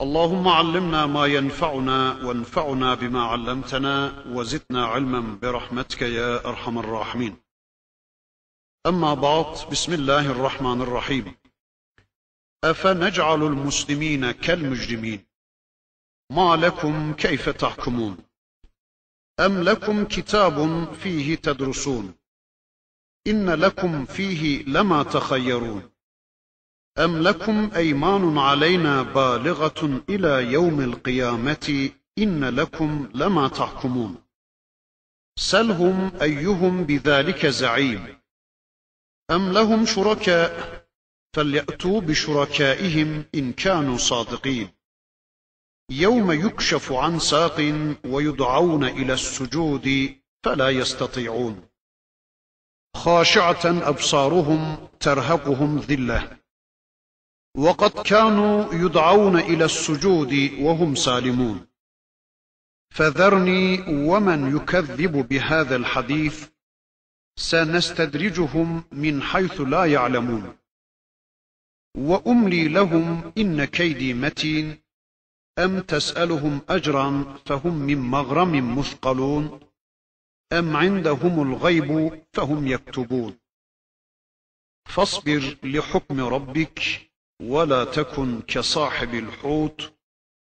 اللهم علمنا ما ينفعنا وانفعنا بما علمتنا وزدنا علما برحمتك يا أرحم الراحمين. أما بعد بسم الله الرحمن الرحيم. أفنجعل المسلمين كالمجرمين. ما لكم كيف تحكمون؟ أم لكم كتاب فيه تدرسون؟ إن لكم فيه لما تخيرون. أم لكم أيمان علينا بالغة إلى يوم القيامة إن لكم لما تحكمون. سلهم أيهم بذلك زعيم. أم لهم شركاء؟ فليأتوا بشركائهم إن كانوا صادقين. يوم يكشف عن ساق ويدعون إلى السجود فلا يستطيعون. خاشعة أبصارهم ترهقهم ذِلَّةٌ. وقد كانوا يدعون إلى السجود وهم سالمون. فذرني ومن يكذب بهذا الحديث سنستدرجهم من حيث لا يعلمون. وأملي لهم إن كيدي متين أم تسألهم أجرا فهم من مغرم مثقلون أم عندهم الغيب فهم يكتبون. فاصبر لحكم ربك ولا تكن كصاحب الحوت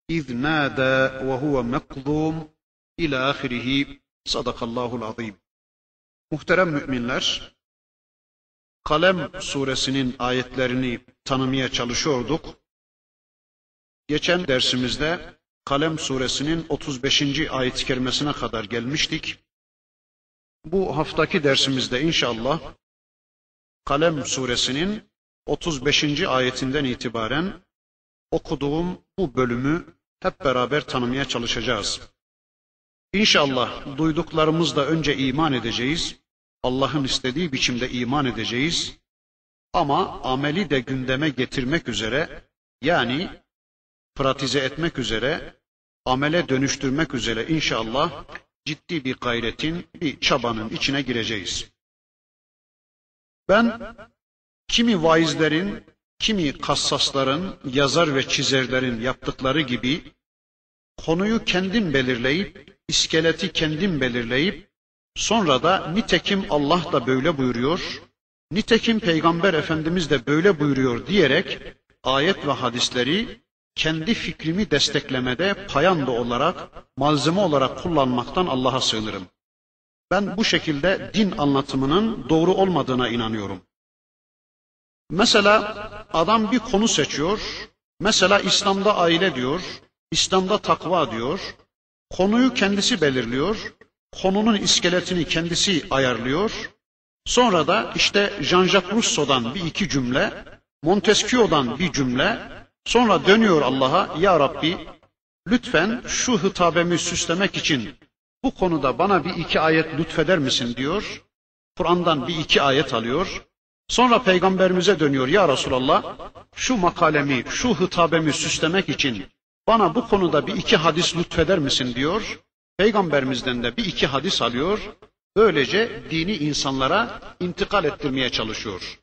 إذ نادى وهو مكظوم إلى آخره Sadakallahul azim. Muhterem müminler, Kalem suresinin ayetlerini tanımaya çalışıyorduk. Geçen dersimizde Kalem suresinin 35. ayet-i kerimesine kadar gelmiştik. Bu haftaki dersimizde inşallah Kalem suresinin 35. ayetinden itibaren okuduğum bu bölümü hep beraber tanımaya çalışacağız. İnşallah duyduklarımızla önce iman edeceğiz. Allah'ın istediği biçimde iman edeceğiz. Ama ameli de gündeme getirmek üzere yani pratize etmek üzere, amele dönüştürmek üzere inşallah ciddi bir gayretin, bir çabanın içine gireceğiz. Ben kimi vaizlerin, kimi kassasların, yazar ve çizerlerin yaptıkları gibi konuyu kendin belirleyip, iskeleti kendin belirleyip, sonra da nitekim Allah da böyle buyuruyor, nitekim Peygamber Efendimiz de böyle buyuruyor diyerek ayet ve hadisleri kendi fikrimi desteklemede payanda olarak, malzeme olarak kullanmaktan Allah'a sığınırım. Ben bu şekilde din anlatımının doğru olmadığına inanıyorum. Mesela adam bir konu seçiyor. Mesela İslam'da aile diyor, İslam'da takva diyor. Konuyu kendisi belirliyor. Konunun iskeletini kendisi ayarlıyor. Sonra da işte Jean-Jacques Rousseau'dan bir iki cümle, Montesquieu'dan bir cümle, sonra dönüyor Allah'a, Ya Rabbi lütfen şu hitabemi süslemek için bu konuda bana bir iki ayet lütfeder misin diyor. Kur'an'dan bir iki ayet alıyor. Sonra peygamberimize dönüyor ya Resulallah şu makalemi, şu hitabemi süslemek için bana bu konuda bir iki hadis lütfeder misin diyor. Peygamberimizden de bir iki hadis alıyor. Böylece dini insanlara intikal ettirmeye çalışıyor.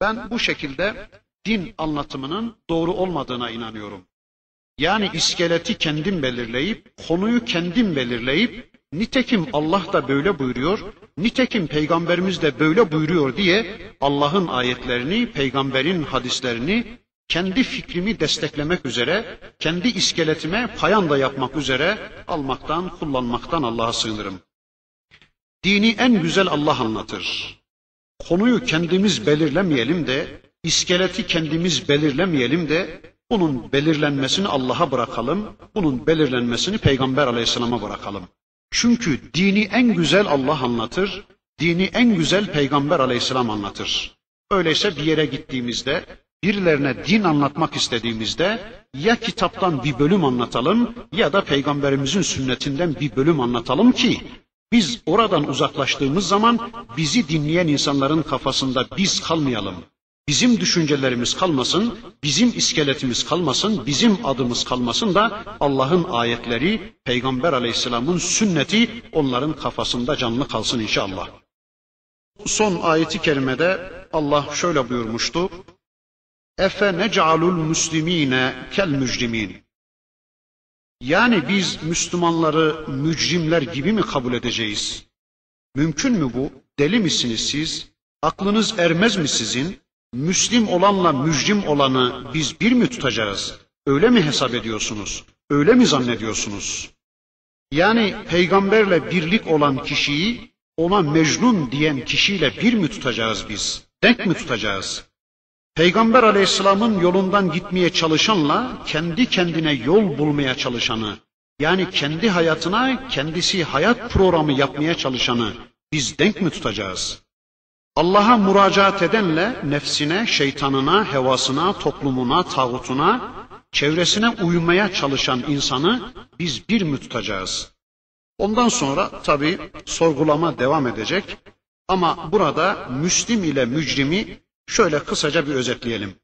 Ben bu şekilde din anlatımının doğru olmadığına inanıyorum. Yani iskeleti kendim belirleyip, konuyu kendim belirleyip, Nitekim Allah da böyle buyuruyor, nitekim peygamberimiz de böyle buyuruyor diye Allah'ın ayetlerini, peygamberin hadislerini kendi fikrimi desteklemek üzere, kendi iskeletime payanda yapmak üzere almaktan, kullanmaktan Allah'a sığınırım. Dini en güzel Allah anlatır. Konuyu kendimiz belirlemeyelim de, iskeleti kendimiz belirlemeyelim de, bunun belirlenmesini Allah'a bırakalım, bunun belirlenmesini Peygamber aleyhisselama bırakalım. Çünkü dini en güzel Allah anlatır, dini en güzel Peygamber aleyhisselam anlatır. Öyleyse bir yere gittiğimizde, birilerine din anlatmak istediğimizde ya kitaptan bir bölüm anlatalım ya da peygamberimizin sünnetinden bir bölüm anlatalım ki Biz oradan uzaklaştığımız zaman bizi dinleyen insanların kafasında biz kalmayalım. Bizim düşüncelerimiz kalmasın, bizim iskeletimiz kalmasın, bizim adımız kalmasın da Allah'ın ayetleri, Peygamber aleyhisselamın sünneti onların kafasında canlı kalsın inşallah. Son ayeti kerimede Allah şöyle buyurmuştu. Efe nec'alul muslimine kel mücrimin. Yani biz Müslümanları mücrimler gibi mi kabul edeceğiz? Mümkün mü bu? Deli misiniz siz? Aklınız ermez mi sizin? Müslim olanla mücrim olanı biz bir mi tutacağız? Öyle mi hesap ediyorsunuz? Öyle mi zannediyorsunuz? Yani peygamberle birlik olan kişiyi ona mecnun diyen kişiyle bir mi tutacağız biz? Denk mi tutacağız? Peygamber aleyhisselamın yolundan gitmeye çalışanla kendi kendine yol bulmaya çalışanı, yani kendi hayatına kendisi hayat programı yapmaya çalışanı biz denk mi tutacağız? Allah'a müracaat edenle nefsine, şeytanına, hevasına, toplumuna, tağutuna, çevresine uymaya çalışan insanı biz bir mi tutacağız? Ondan sonra tabi sorgulama devam edecek. Ama burada Müslim ile mücrimi şöyle kısaca bir özetleyelim.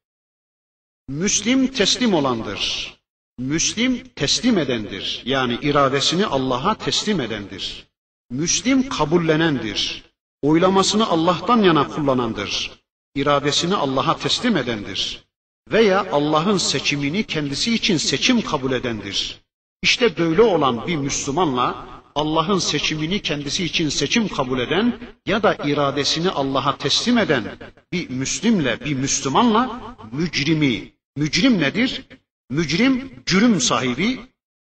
Müslim teslim olandır. Müslim teslim edendir. Yani iradesini Allah'a teslim edendir. Müslim kabullenendir. Oylamasını Allah'tan yana kullanandır. İradesini Allah'a teslim edendir. Veya Allah'ın seçimini kendisi için seçim kabul edendir. İşte böyle olan bir Müslümanla Allah'ın seçimini kendisi için seçim kabul eden ya da iradesini Allah'a teslim eden bir Müslimle, bir Müslümanla mücrimi. Mücrim nedir? Mücrim, cürüm sahibi,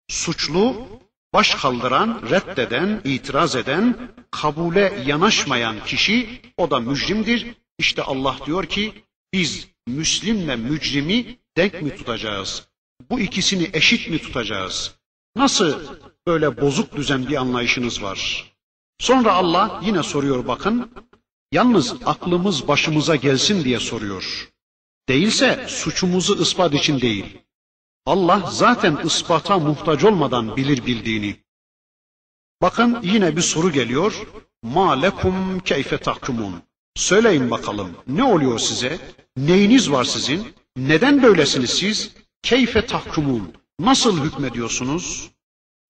suçlu, baş kaldıran, reddeden, itiraz eden, kabule yanaşmayan kişi o da mücrimdir. İşte Allah diyor ki biz Müslimle mücrimi denk mi tutacağız? Bu ikisini eşit mi tutacağız? Nasıl böyle bozuk düzen bir anlayışınız var? Sonra Allah yine soruyor bakın. Yalnız aklımız başımıza gelsin diye soruyor. Değilse suçumuzu ispat için değil. Allah zaten ispata muhtaç olmadan bilir bildiğini. Bakın yine bir soru geliyor. Ma lekum keyfe tahkumun. Söyleyin bakalım ne oluyor size? Neyiniz var sizin? Neden böylesiniz siz? Keyfe tahkumun. Nasıl hükmediyorsunuz?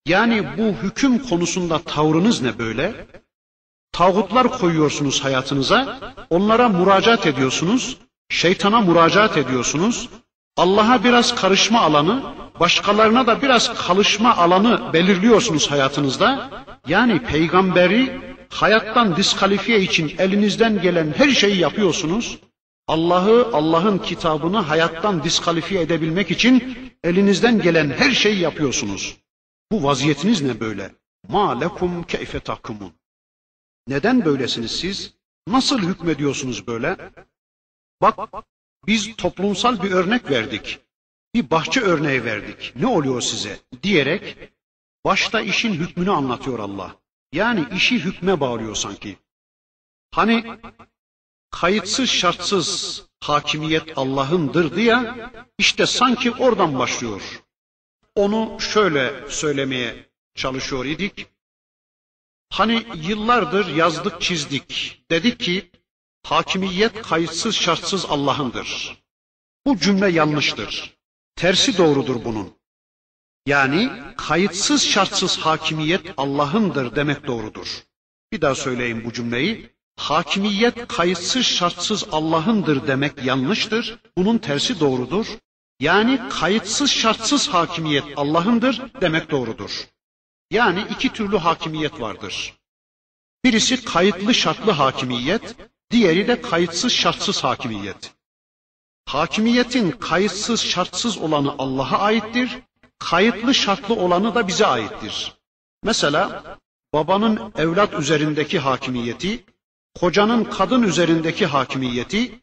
Yani bu hüküm konusunda tavrınız ne böyle? Tağutlar koyuyorsunuz hayatınıza, onlara müracaat ediyorsunuz, şeytana müracaat ediyorsunuz, Allah'a biraz karışma alanı, başkalarına da biraz kalışma alanı belirliyorsunuz hayatınızda. Yani peygamberi hayattan diskalifiye için elinizden gelen her şeyi yapıyorsunuz. Allah'ı, Allah'ın kitabını hayattan diskalifiye edebilmek için elinizden gelen her şeyi yapıyorsunuz. Bu vaziyetiniz ne böyle? Ma lekum keyfe tahkumun. Neden böylesiniz siz? Nasıl hükmediyorsunuz böyle? Bak biz toplumsal bir örnek verdik. Bir bahçe örneği verdik. Ne oluyor size? Diyerek başta işin hükmünü anlatıyor Allah. Yani işi hükme bağlıyor sanki. Hani kayıtsız şartsız hakimiyet Allah'ındır diye işte sanki oradan başlıyor. Onu şöyle söylemeye çalışıyor idik. Hani yıllardır yazdık çizdik. Dedik ki hakimiyet kayıtsız şartsız Allah'ındır. Bu cümle yanlıştır. Tersi doğrudur bunun. Yani kayıtsız şartsız hakimiyet Allah'ındır demek doğrudur. Bir daha söyleyeyim bu cümleyi. Hakimiyet kayıtsız şartsız Allah'ındır demek yanlıştır. Bunun tersi doğrudur. Yani kayıtsız şartsız hakimiyet Allah'ındır demek doğrudur. Yani iki türlü hakimiyet vardır. Birisi kayıtlı şartlı hakimiyet, diğeri de kayıtsız şartsız hakimiyet. Hakimiyetin kayıtsız şartsız olanı Allah'a aittir, kayıtlı şartlı olanı da bize aittir. Mesela babanın evlat üzerindeki hakimiyeti, kocanın kadın üzerindeki hakimiyeti,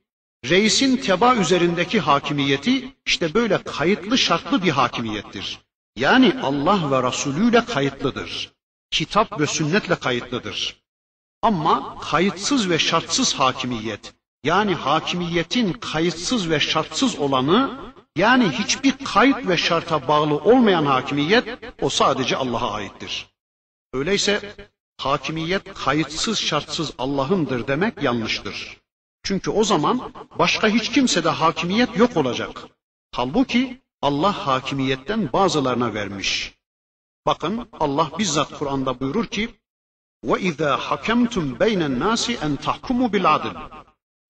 reisin teba üzerindeki hakimiyeti işte böyle kayıtlı şartlı bir hakimiyettir. Yani Allah ve Resulü ile kayıtlıdır. Kitap ve sünnetle kayıtlıdır. Ama kayıtsız ve şartsız hakimiyet, yani hakimiyetin kayıtsız ve şartsız olanı, yani hiçbir kayıt ve şarta bağlı olmayan hakimiyet, o sadece Allah'a aittir. Öyleyse hakimiyet kayıtsız şartsız Allah'ındır demek yanlıştır. Çünkü o zaman başka hiç kimsede hakimiyet yok olacak. Halbuki Allah hakimiyetten bazılarına vermiş. Bakın Allah bizzat Kur'an'da buyurur ki وَاِذَا حَكَمْتُمْ بَيْنَ النَّاسِ اَنْ تَحْكُمُوا بِالْعَدْلِ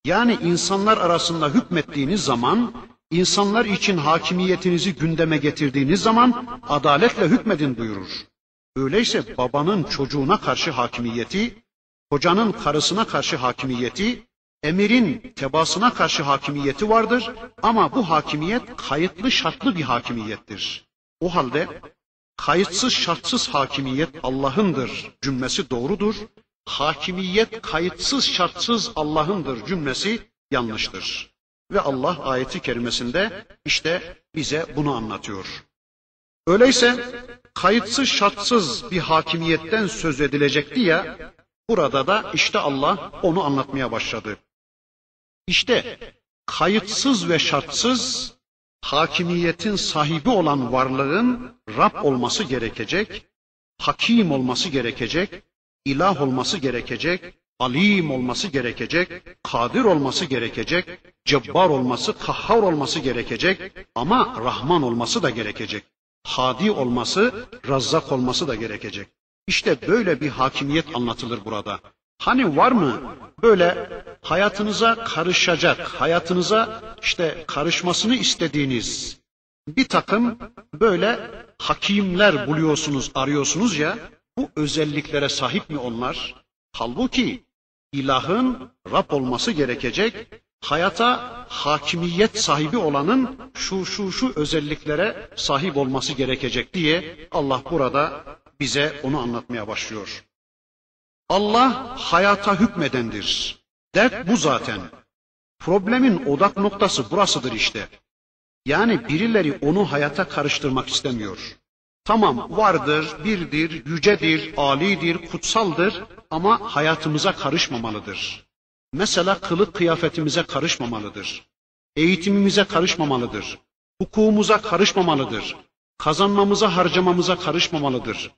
Yani insanlar arasında hükmettiğiniz zaman, insanlar için hakimiyetinizi gündeme getirdiğiniz zaman adaletle hükmedin buyurur. Öyleyse babanın çocuğuna karşı hakimiyeti, kocanın karısına karşı hakimiyeti, emirin tebasına karşı hakimiyeti vardır ama bu hakimiyet kayıtlı şartlı bir hakimiyettir. O halde kayıtsız şartsız hakimiyet Allah'ındır cümlesi doğrudur. Hakimiyet kayıtsız şartsız Allah'ındır cümlesi yanlıştır. Ve Allah ayeti kerimesinde işte bize bunu anlatıyor. Öyleyse kayıtsız şartsız bir hakimiyetten söz edilecekti ya, burada da işte Allah onu anlatmaya başladı. İşte kayıtsız ve şartsız hakimiyetin sahibi olan varlığın Rab olması gerekecek, hakim olması gerekecek, ilah olması gerekecek, alim olması gerekecek, kadir olması gerekecek, cebbar olması, kahhar olması gerekecek ama Rahman olması da gerekecek. Hadi olması, razzak olması da gerekecek. İşte böyle bir hakimiyet anlatılır burada. Hani var mı böyle hayatınıza karışacak, hayatınıza işte karışmasını istediğiniz bir takım böyle hakimler buluyorsunuz, arıyorsunuz ya, bu özelliklere sahip mi onlar? Halbuki ilahın Rab olması gerekecek, hayata hakimiyet sahibi olanın şu şu şu özelliklere sahip olması gerekecek diye Allah burada bize onu anlatmaya başlıyor. Allah hayata hükmedendir. Dert bu zaten. Problemin odak noktası burasıdır işte. Yani birileri onu hayata karıştırmak istemiyor. Tamam vardır, birdir, yücedir, alidir, kutsaldır ama hayatımıza karışmamalıdır. Mesela kılık kıyafetimize karışmamalıdır. Eğitimimize karışmamalıdır. Hukukumuza karışmamalıdır. Kazanmamıza, harcamamıza karışmamalıdır.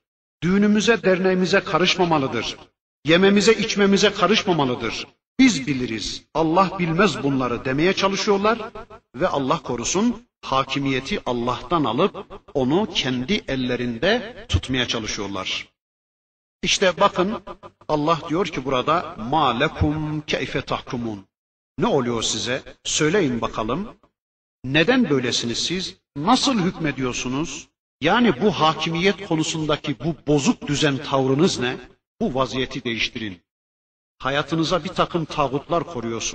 Düğünümüze, derneğimize karışmamalıdır. Yememize, içmemize karışmamalıdır. Biz biliriz, Allah bilmez bunları demeye çalışıyorlar ve Allah korusun hakimiyeti Allah'tan alıp onu kendi ellerinde tutmaya çalışıyorlar. İşte bakın Allah diyor ki burada ma lekum keyfe tahkumun. Ne oluyor size? Söyleyin bakalım. Neden böylesiniz siz? Nasıl hükmediyorsunuz? Yani bu hakimiyet konusundaki bu bozuk düzen tavrınız ne? Bu vaziyeti değiştirin. Hayatınıza bir takım tağutlar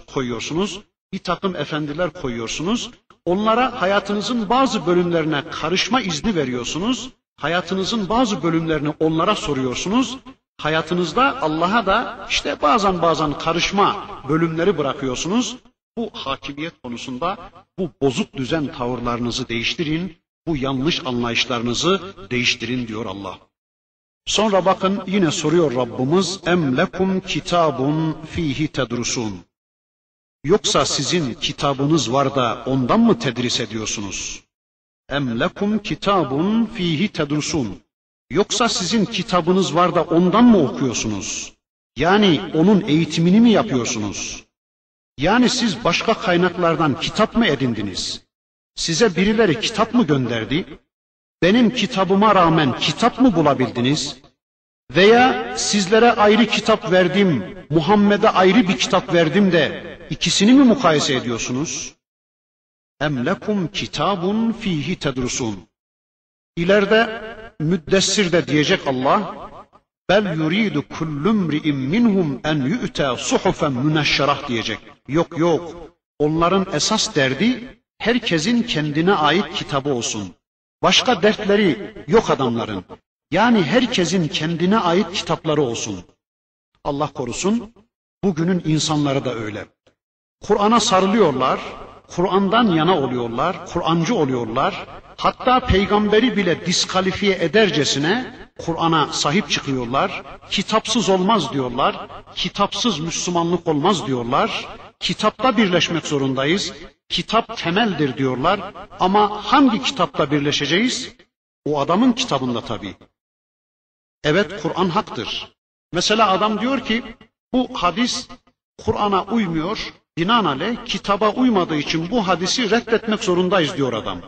koyuyorsunuz, bir takım efendiler koyuyorsunuz. Onlara hayatınızın bazı bölümlerine karışma izni veriyorsunuz. Hayatınızın bazı bölümlerini onlara soruyorsunuz. Hayatınızda Allah'a da işte bazen bazen karışma bölümleri bırakıyorsunuz. Bu hakimiyet konusunda bu bozuk düzen tavırlarınızı değiştirin, bu yanlış anlayışlarınızı değiştirin diyor Allah. Sonra bakın yine soruyor Rabbimiz em lekum kitabun fihi tedrusun. Yoksa sizin kitabınız var da ondan mı tedris ediyorsunuz? Em lekum kitabun fihi tedrusun. Yoksa sizin kitabınız var da ondan mı okuyorsunuz? Yani onun eğitimini mi yapıyorsunuz? Yani siz başka kaynaklardan kitap mı edindiniz? Size birileri kitap mı gönderdi? Benim kitabıma rağmen kitap mı bulabildiniz? Veya sizlere ayrı kitap verdim, Muhammed'e ayrı bir kitap verdim de ikisini mi mukayese ediyorsunuz? Em lekum kitabun fihi tedrusun. İleride müddessir de diyecek Allah, bel yuridu kullum ri'in minhum en yu'te suhufen müneşşerah diyecek. Yok yok, onların esas derdi herkesin kendine ait kitabı olsun. Başka dertleri yok adamların. Yani herkesin kendine ait kitapları olsun. Allah korusun, bugünün insanları da öyle. Kur'an'a sarılıyorlar, Kur'an'dan yana oluyorlar, Kur'ancı oluyorlar. Hatta peygamberi bile diskalifiye edercesine Kur'an'a sahip çıkıyorlar. Kitapsız olmaz diyorlar. Kitapsız Müslümanlık olmaz diyorlar. Kitapta birleşmek zorundayız. Kitap temeldir diyorlar ama hangi kitapta birleşeceğiz? O adamın kitabında tabii. Evet Kur'an haktır. Mesela adam diyor ki bu hadis Kur'an'a uymuyor. Binaenaleyh kitaba uymadığı için bu hadisi reddetmek zorundayız diyor adam.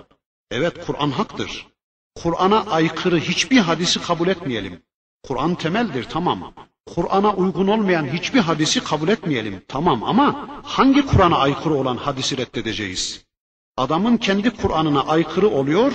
Evet Kur'an haktır. Kur'an'a aykırı hiçbir hadisi kabul etmeyelim. Kur'an temeldir tamam. Kur'an'a uygun olmayan hiçbir hadisi kabul etmeyelim tamam ama hangi Kur'an'a aykırı olan hadisi reddedeceğiz? Adamın kendi Kur'an'ına aykırı oluyor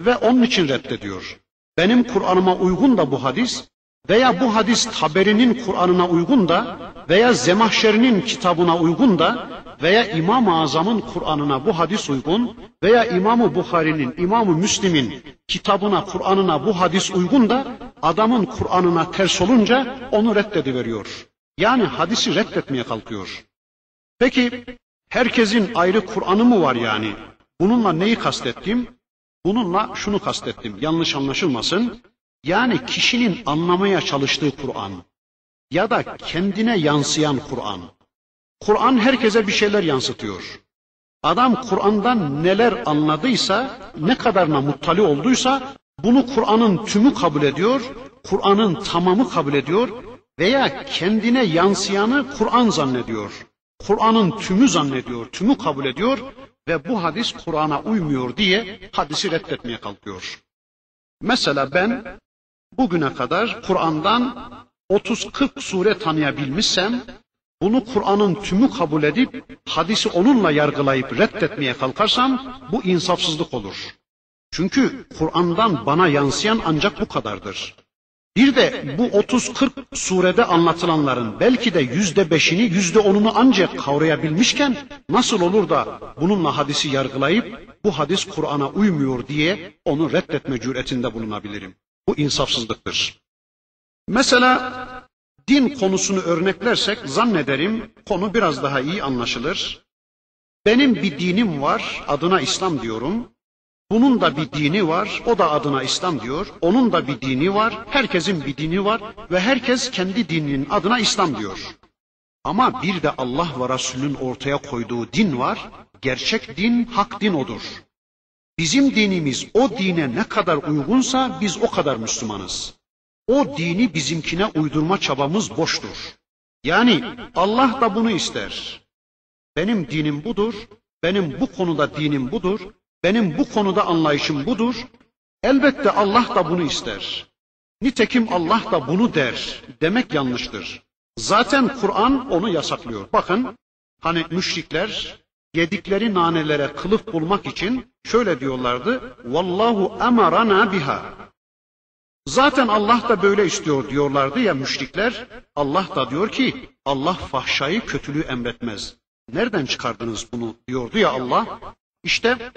ve onun için reddediyor. Benim Kur'an'ıma uygun da bu hadis veya bu hadis Taberi'nin Kur'an'ına uygun da veya Zemahşeri'nin kitabına uygun da veya İmam-ı Azam'ın Kur'an'ına bu hadis uygun veya İmam-ı Bukhari'nin, İmam-ı Müslim'in kitabına, Kur'an'ına bu hadis uygun da adamın Kur'an'ına ters olunca onu reddediveriyor. Yani hadisi reddetmeye kalkıyor. Peki herkesin ayrı Kur'an'ı mı var yani? Bununla neyi kastettim? Bununla şunu kastettim. Yanlış anlaşılmasın. Yani kişinin anlamaya çalıştığı Kur'an ya da kendine yansıyan Kur'an. Kur'an herkese bir şeyler yansıtıyor. Adam Kur'an'dan neler anladıysa, ne kadarına muttali olduysa bunu Kur'an'ın tümü kabul ediyor, Kur'an'ın tamamı kabul ediyor veya kendine yansıyanı Kur'an zannediyor. Kur'an'ın tümü zannediyor, tümü kabul ediyor ve bu hadis Kur'an'a uymuyor diye hadisi reddetmeye kalkıyor. Mesela ben bugüne kadar Kur'an'dan 30-40 sure tanıyabilmişsem bunu Kur'an'ın tümü kabul edip hadisi onunla yargılayıp reddetmeye kalkarsam bu insafsızlık olur. Çünkü Kur'an'dan bana yansıyan ancak bu kadardır. Bir de bu 30-40 surede anlatılanların belki de yüzde beşini, yüzde onunu ancak kavrayabilmişken nasıl olur da bununla hadisi yargılayıp bu hadis Kur'an'a uymuyor diye onu reddetme cüretinde bulunabilirim. Bu insafsızlıktır. Mesela din konusunu örneklersek zannederim konu biraz daha iyi anlaşılır. Benim bir dinim var, adına İslam diyorum. Bunun da bir dini var, o da adına İslam diyor. Onun da bir dini var, herkesin bir dini var ve herkes kendi dininin adına İslam diyor. Ama bir de Allah ve Resulünün ortaya koyduğu din var. Gerçek din, hak din odur. Bizim dinimiz o dine ne kadar uygunsa biz o kadar Müslümanız. O dini bizimkine uydurma çabamız boştur. Yani Allah da bunu ister. Benim dinim budur, benim bu konuda dinim budur, benim bu konuda anlayışım budur. Elbette Allah da bunu ister. Nitekim Allah da bunu der demek yanlıştır. Zaten Kur'an onu yasaklıyor. Bakın hani müşrikler yedikleri nanelere kılıf bulmak için şöyle diyorlardı. Vallahu emarana biha. Zaten Allah da böyle istiyor diyorlardı ya müşrikler. Allah da diyor ki Allah fahşayı kötülüğü emretmez. Nereden çıkardınız bunu diyordu ya Allah. İşte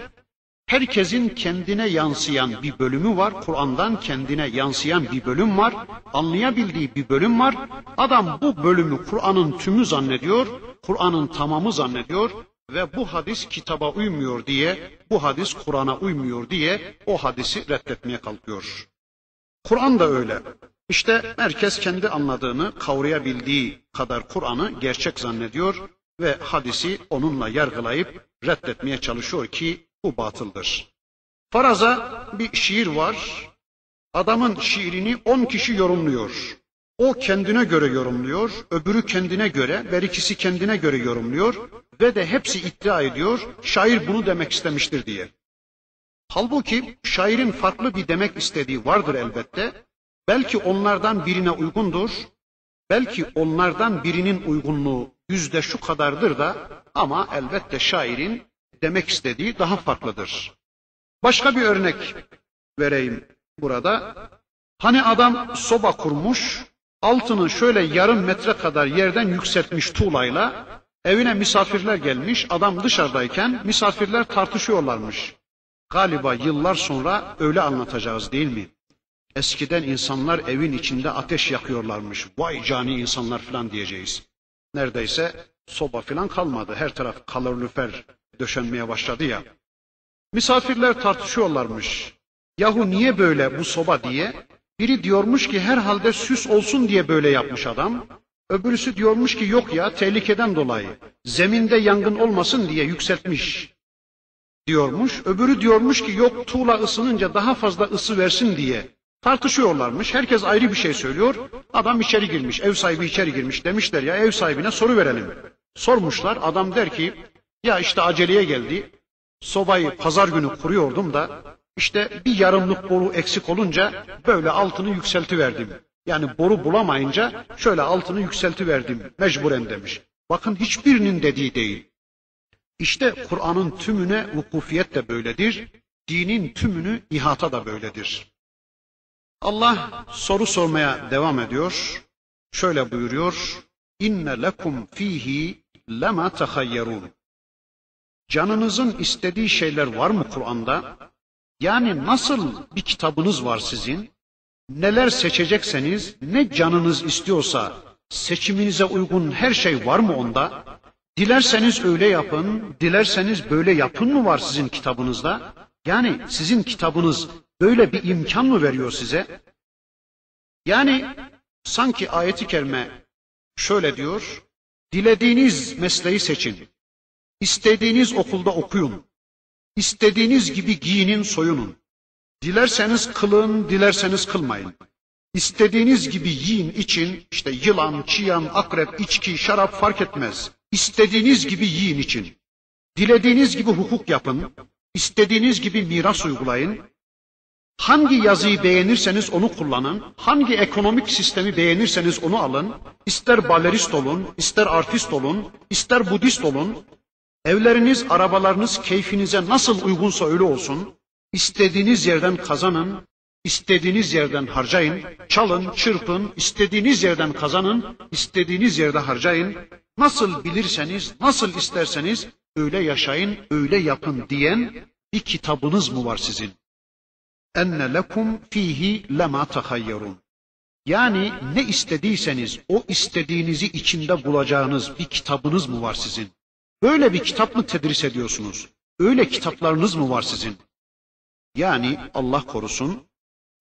herkesin kendine yansıyan bir bölümü var. Kur'an'dan kendine yansıyan bir bölüm var. Anlayabildiği bir bölüm var. Adam bu bölümü Kur'an'ın tümü zannediyor. Kur'an'ın tamamı zannediyor ve bu hadis kitaba uymuyor diye, bu hadis Kur'an'a uymuyor diye o hadisi reddetmeye kalkıyor. Kur'an da öyle. İşte herkes kendi anladığını, kavrayabildiği kadar Kur'an'ı gerçek zannediyor ve hadisi onunla yargılayıp reddetmeye çalışıyor ki bu batıldır. Faraza bir şiir var. Adamın şiirini on kişi yorumluyor. O kendine göre yorumluyor, öbürü kendine göre, her ikisi kendine göre yorumluyor ve de hepsi iddia ediyor, şair bunu demek istemiştir diye. Halbuki şairin farklı bir demek istediği vardır elbette. Belki onlardan birine uygundur. Belki onlardan birinin uygunluğu yüzde şu kadardır da ama elbette şairin demek istediği daha farklıdır. Başka bir örnek vereyim burada. Hani adam soba kurmuş, altını şöyle yarım metre kadar yerden yükseltmiş tuğlayla, evine misafirler gelmiş, adam dışarıdayken misafirler tartışıyorlarmış. Galiba yıllar sonra öyle anlatacağız değil mi? Eskiden insanlar evin içinde ateş yakıyorlarmış. Vay cani insanlar falan diyeceğiz. Neredeyse soba falan kalmadı. Her taraf kalorifer döşenmeye başladı ya. Misafirler tartışıyorlarmış. Yahu niye böyle bu soba diye? Biri diyormuş ki herhalde süs olsun diye böyle yapmış adam. Öbürüsü diyormuş ki yok ya tehlikeden dolayı. Zeminde yangın olmasın diye yükseltmiş diyormuş. Öbürü diyormuş ki yok tuğla ısınınca daha fazla ısı versin diye Tartışıyorlarmış. Herkes ayrı bir şey söylüyor. Adam içeri girmiş. Ev sahibi içeri girmiş. Demişler ya ev sahibine soru verelim. Sormuşlar. Adam der ki ya işte aceleye geldi. Sobayı pazar günü kuruyordum da işte bir yarımlık boru eksik olunca böyle altını yükseltiverdim. Yani boru bulamayınca şöyle altını yükseltiverdim mecburen demiş. Bakın hiçbirinin dediği değil. İşte Kur'an'ın tümüne vukufiyet de böyledir. Dinin tümünü ihata da böyledir. Allah soru sormaya devam ediyor. Şöyle buyuruyor. İnne lekum fihi lema tahayyerun. Canınızın istediği şeyler var mı Kur'an'da? Yani nasıl bir kitabınız var sizin? Neler seçecekseniz, ne canınız istiyorsa seçiminize uygun her şey var mı onda? Dilerseniz öyle yapın, dilerseniz böyle yapın mı var sizin kitabınızda? Yani sizin kitabınız böyle bir imkan mı veriyor size? Yani sanki ayeti kerime şöyle diyor, dilediğiniz mesleği seçin, istediğiniz okulda okuyun, istediğiniz gibi giyinin soyunun, dilerseniz kılın, dilerseniz kılmayın. İstediğiniz gibi yiyin için işte yılan, çiyan, akrep, içki, şarap fark etmez. İstediğiniz gibi yiyin için. Dilediğiniz gibi hukuk yapın. istediğiniz gibi miras uygulayın. Hangi yazıyı beğenirseniz onu kullanın. Hangi ekonomik sistemi beğenirseniz onu alın. İster balerist olun, ister artist olun, ister budist olun. Evleriniz, arabalarınız keyfinize nasıl uygunsa öyle olsun. İstediğiniz yerden kazanın, istediğiniz yerden harcayın. Çalın, çırpın, istediğiniz yerden kazanın, istediğiniz yerde harcayın. Nasıl bilirseniz, nasıl isterseniz öyle yaşayın, öyle yapın diyen bir kitabınız mı var sizin? Enne lekum fihi lema tahayyerun. Yani ne istediyseniz o istediğinizi içinde bulacağınız bir kitabınız mı var sizin? Böyle bir kitap mı tedris ediyorsunuz? Öyle kitaplarınız mı var sizin? Yani Allah korusun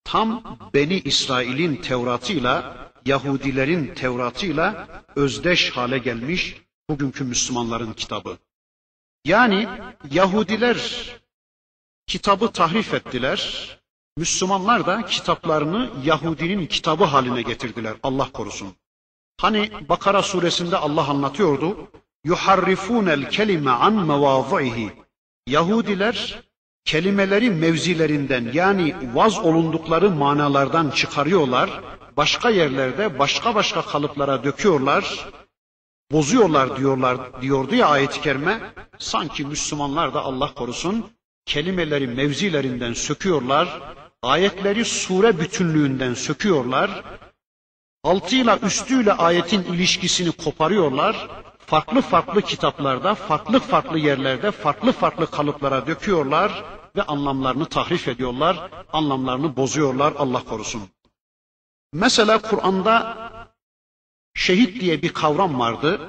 tam Beni İsrail'in Tevrat'ıyla Yahudilerin Tevrat'ıyla özdeş hale gelmiş bugünkü Müslümanların kitabı. Yani Yahudiler kitabı tahrif ettiler. Müslümanlar da kitaplarını Yahudinin kitabı haline getirdiler. Allah korusun. Hani Bakara suresinde Allah anlatıyordu. Yuharrifunel kelime an mevazaihi. Yahudiler kelimeleri mevzilerinden yani vaz olundukları manalardan çıkarıyorlar. Başka yerlerde başka başka kalıplara döküyorlar. Bozuyorlar diyorlar diyordu ya ayet-i kerime. Sanki Müslümanlar da Allah korusun kelimeleri mevzilerinden söküyorlar. Ayetleri sure bütünlüğünden söküyorlar. Altıyla üstüyle ayetin ilişkisini koparıyorlar. Farklı farklı kitaplarda, farklı farklı yerlerde, farklı farklı kalıplara döküyorlar ve anlamlarını tahrif ediyorlar, anlamlarını bozuyorlar Allah korusun. Mesela Kur'an'da şehit diye bir kavram vardı.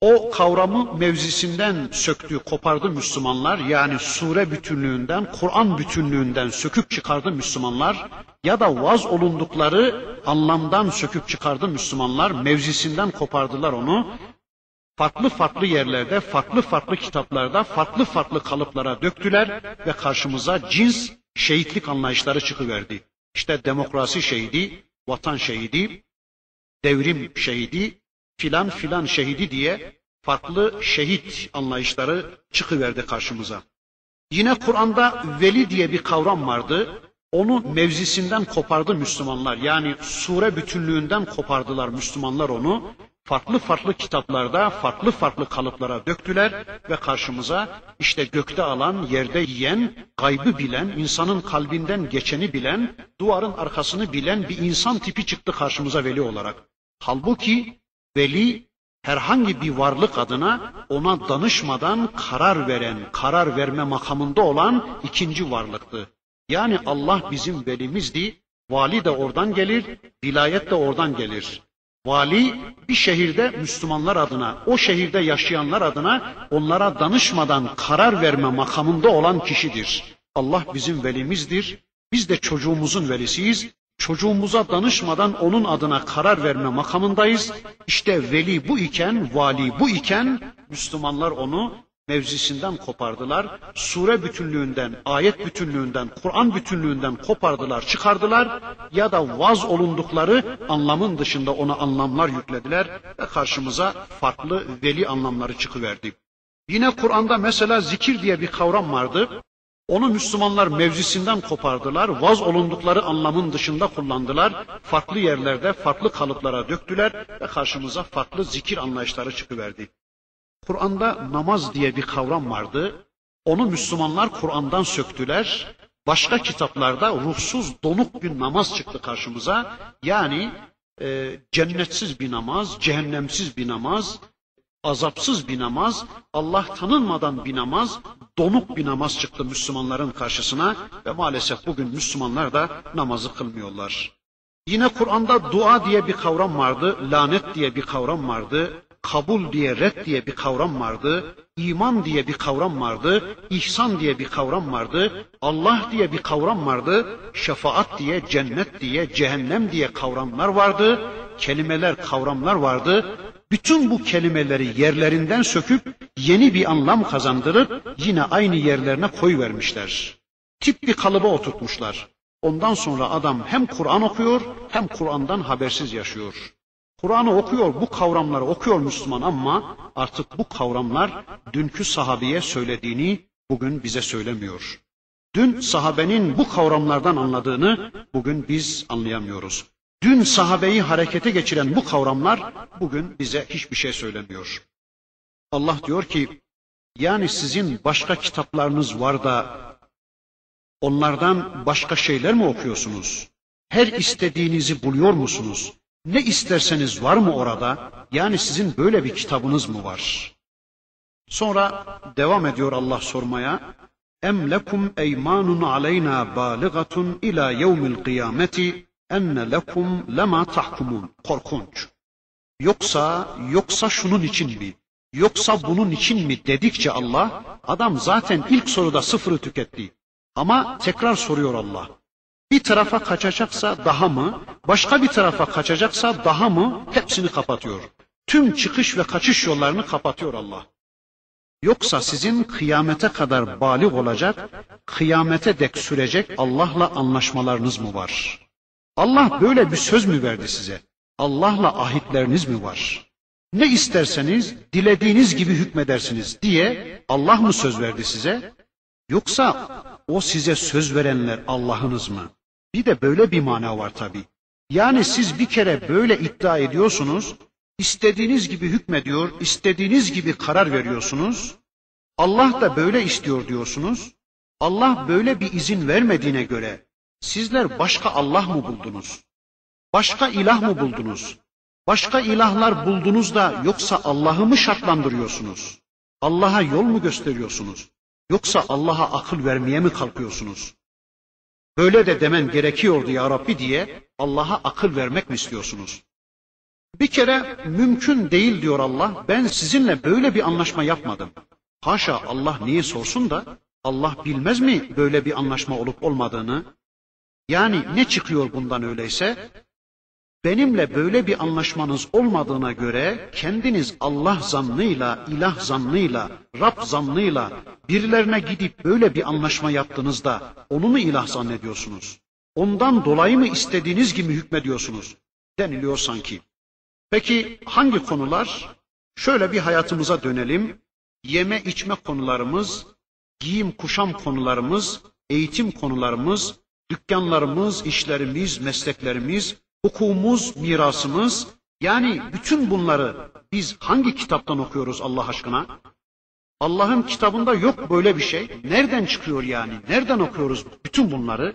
O kavramı mevzisinden söktü, kopardı Müslümanlar. Yani sure bütünlüğünden, Kur'an bütünlüğünden söküp çıkardı Müslümanlar. Ya da vaz olundukları anlamdan söküp çıkardı Müslümanlar. Mevzisinden kopardılar onu. Farklı farklı yerlerde, farklı farklı kitaplarda, farklı farklı kalıplara döktüler ve karşımıza cins şehitlik anlayışları çıkıverdi. İşte demokrasi şehidi, vatan şehidi, devrim şehidi, filan filan şehidi diye farklı şehit anlayışları çıkıverdi karşımıza. Yine Kur'an'da veli diye bir kavram vardı. Onu mevzisinden kopardı Müslümanlar. Yani sure bütünlüğünden kopardılar Müslümanlar onu. Farklı farklı kitaplarda farklı farklı kalıplara döktüler ve karşımıza işte gökte alan, yerde yiyen, gaybı bilen, insanın kalbinden geçeni bilen, duvarın arkasını bilen bir insan tipi çıktı karşımıza veli olarak. Halbuki veli herhangi bir varlık adına ona danışmadan karar veren, karar verme makamında olan ikinci varlıktı. Yani Allah bizim velimizdi. Vali de oradan gelir, vilayet de oradan gelir. Vali bir şehirde Müslümanlar adına, o şehirde yaşayanlar adına onlara danışmadan karar verme makamında olan kişidir. Allah bizim velimizdir. Biz de çocuğumuzun velisiyiz. Çocuğumuza danışmadan onun adına karar verme makamındayız. İşte veli bu iken, vali bu iken Müslümanlar onu mevzisinden kopardılar. Sure bütünlüğünden, ayet bütünlüğünden, Kur'an bütünlüğünden kopardılar, çıkardılar ya da vaz olundukları anlamın dışında ona anlamlar yüklediler ve karşımıza farklı veli anlamları çıkıverdi. Yine Kur'an'da mesela zikir diye bir kavram vardı. Onu Müslümanlar mevzisinden kopardılar, vaz olundukları anlamın dışında kullandılar, farklı yerlerde farklı kalıplara döktüler ve karşımıza farklı zikir anlayışları çıkıverdi. Kur'an'da namaz diye bir kavram vardı. Onu Müslümanlar Kur'an'dan söktüler. Başka kitaplarda ruhsuz, donuk bir namaz çıktı karşımıza. Yani e, cennetsiz bir namaz, cehennemsiz bir namaz, azapsız bir namaz, Allah tanınmadan bir namaz, donuk bir namaz çıktı Müslümanların karşısına ve maalesef bugün Müslümanlar da namazı kılmıyorlar. Yine Kur'an'da dua diye bir kavram vardı, lanet diye bir kavram vardı, kabul diye, red diye bir kavram vardı, iman diye bir kavram vardı, ihsan diye bir kavram vardı, Allah diye bir kavram vardı, şefaat diye, cennet diye, cehennem diye kavramlar vardı, kelimeler, kavramlar vardı. Bütün bu kelimeleri yerlerinden söküp yeni bir anlam kazandırıp yine aynı yerlerine koyvermişler. Tip bir kalıba oturtmuşlar. Ondan sonra adam hem Kur'an okuyor hem Kur'an'dan habersiz yaşıyor. Kur'an'ı okuyor, bu kavramları okuyor Müslüman ama artık bu kavramlar dünkü sahabeye söylediğini bugün bize söylemiyor. Dün sahabenin bu kavramlardan anladığını bugün biz anlayamıyoruz. Dün sahabeyi harekete geçiren bu kavramlar bugün bize hiçbir şey söylemiyor. Allah diyor ki, yani sizin başka kitaplarınız var da onlardan başka şeyler mi okuyorsunuz? Her istediğinizi buluyor musunuz? Ne isterseniz var mı orada? Yani sizin böyle bir kitabınız mı var? Sonra devam ediyor Allah sormaya. Em lekum eymanun aleyna baligatun ila yevmil kıyameti enne lekum lema tahkumun. Korkunç. Yoksa, yoksa şunun için mi? Yoksa bunun için mi dedikçe Allah, adam zaten ilk soruda sıfırı tüketti. Ama tekrar soruyor Allah. Bir tarafa kaçacaksa daha mı, başka bir tarafa kaçacaksa daha mı hepsini kapatıyor. Tüm çıkış ve kaçış yollarını kapatıyor Allah. Yoksa sizin kıyamete kadar balik olacak, kıyamete dek sürecek Allah'la anlaşmalarınız mı var? Allah böyle bir söz mü verdi size? Allah'la ahitleriniz mi var? Ne isterseniz dilediğiniz gibi hükmedersiniz diye Allah mı söz verdi size? Yoksa o size söz verenler Allah'ınız mı? Bir de böyle bir mana var tabi. Yani siz bir kere böyle iddia ediyorsunuz, istediğiniz gibi hükmediyor, istediğiniz gibi karar veriyorsunuz. Allah da böyle istiyor diyorsunuz. Allah böyle bir izin vermediğine göre sizler başka Allah mı buldunuz? Başka ilah mı buldunuz? Başka ilahlar buldunuz da yoksa Allah'ı mı şartlandırıyorsunuz? Allah'a yol mu gösteriyorsunuz? Yoksa Allah'a akıl vermeye mi kalkıyorsunuz? Böyle de demen gerekiyordu ya Rabbi diye Allah'a akıl vermek mi istiyorsunuz? Bir kere mümkün değil diyor Allah. Ben sizinle böyle bir anlaşma yapmadım. Haşa Allah niye sorsun da Allah bilmez mi böyle bir anlaşma olup olmadığını? Yani ne çıkıyor bundan öyleyse? Benimle böyle bir anlaşmanız olmadığına göre kendiniz Allah zannıyla, ilah zannıyla, Rab zannıyla birilerine gidip böyle bir anlaşma yaptığınızda onu mu ilah zannediyorsunuz? Ondan dolayı mı istediğiniz gibi hükmediyorsunuz? Deniliyor sanki. Peki hangi konular? Şöyle bir hayatımıza dönelim. Yeme içme konularımız, giyim kuşam konularımız, eğitim konularımız, dükkanlarımız, işlerimiz, mesleklerimiz, hukukumuz, mirasımız, yani bütün bunları biz hangi kitaptan okuyoruz Allah aşkına? Allah'ın kitabında yok böyle bir şey. Nereden çıkıyor yani? Nereden okuyoruz bütün bunları?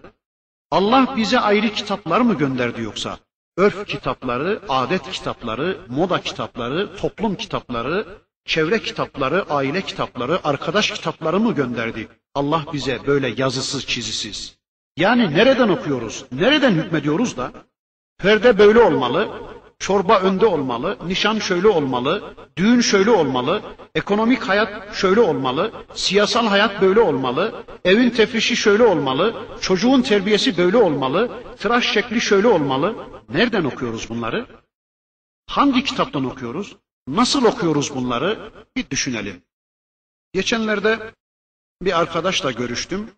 Allah bize ayrı kitaplar mı gönderdi yoksa? Örf kitapları, adet kitapları, moda kitapları, toplum kitapları, çevre kitapları, aile kitapları, arkadaş kitapları mı gönderdi? Allah bize böyle yazısız, çizisiz. Yani nereden okuyoruz? Nereden hükmediyoruz da? Perde böyle olmalı, çorba önde olmalı, nişan şöyle olmalı, düğün şöyle olmalı, ekonomik hayat şöyle olmalı, siyasal hayat böyle olmalı, evin tefrişi şöyle olmalı, çocuğun terbiyesi böyle olmalı, tıraş şekli şöyle olmalı. Nereden okuyoruz bunları? Hangi kitaptan okuyoruz? Nasıl okuyoruz bunları? Bir düşünelim. Geçenlerde bir arkadaşla görüştüm.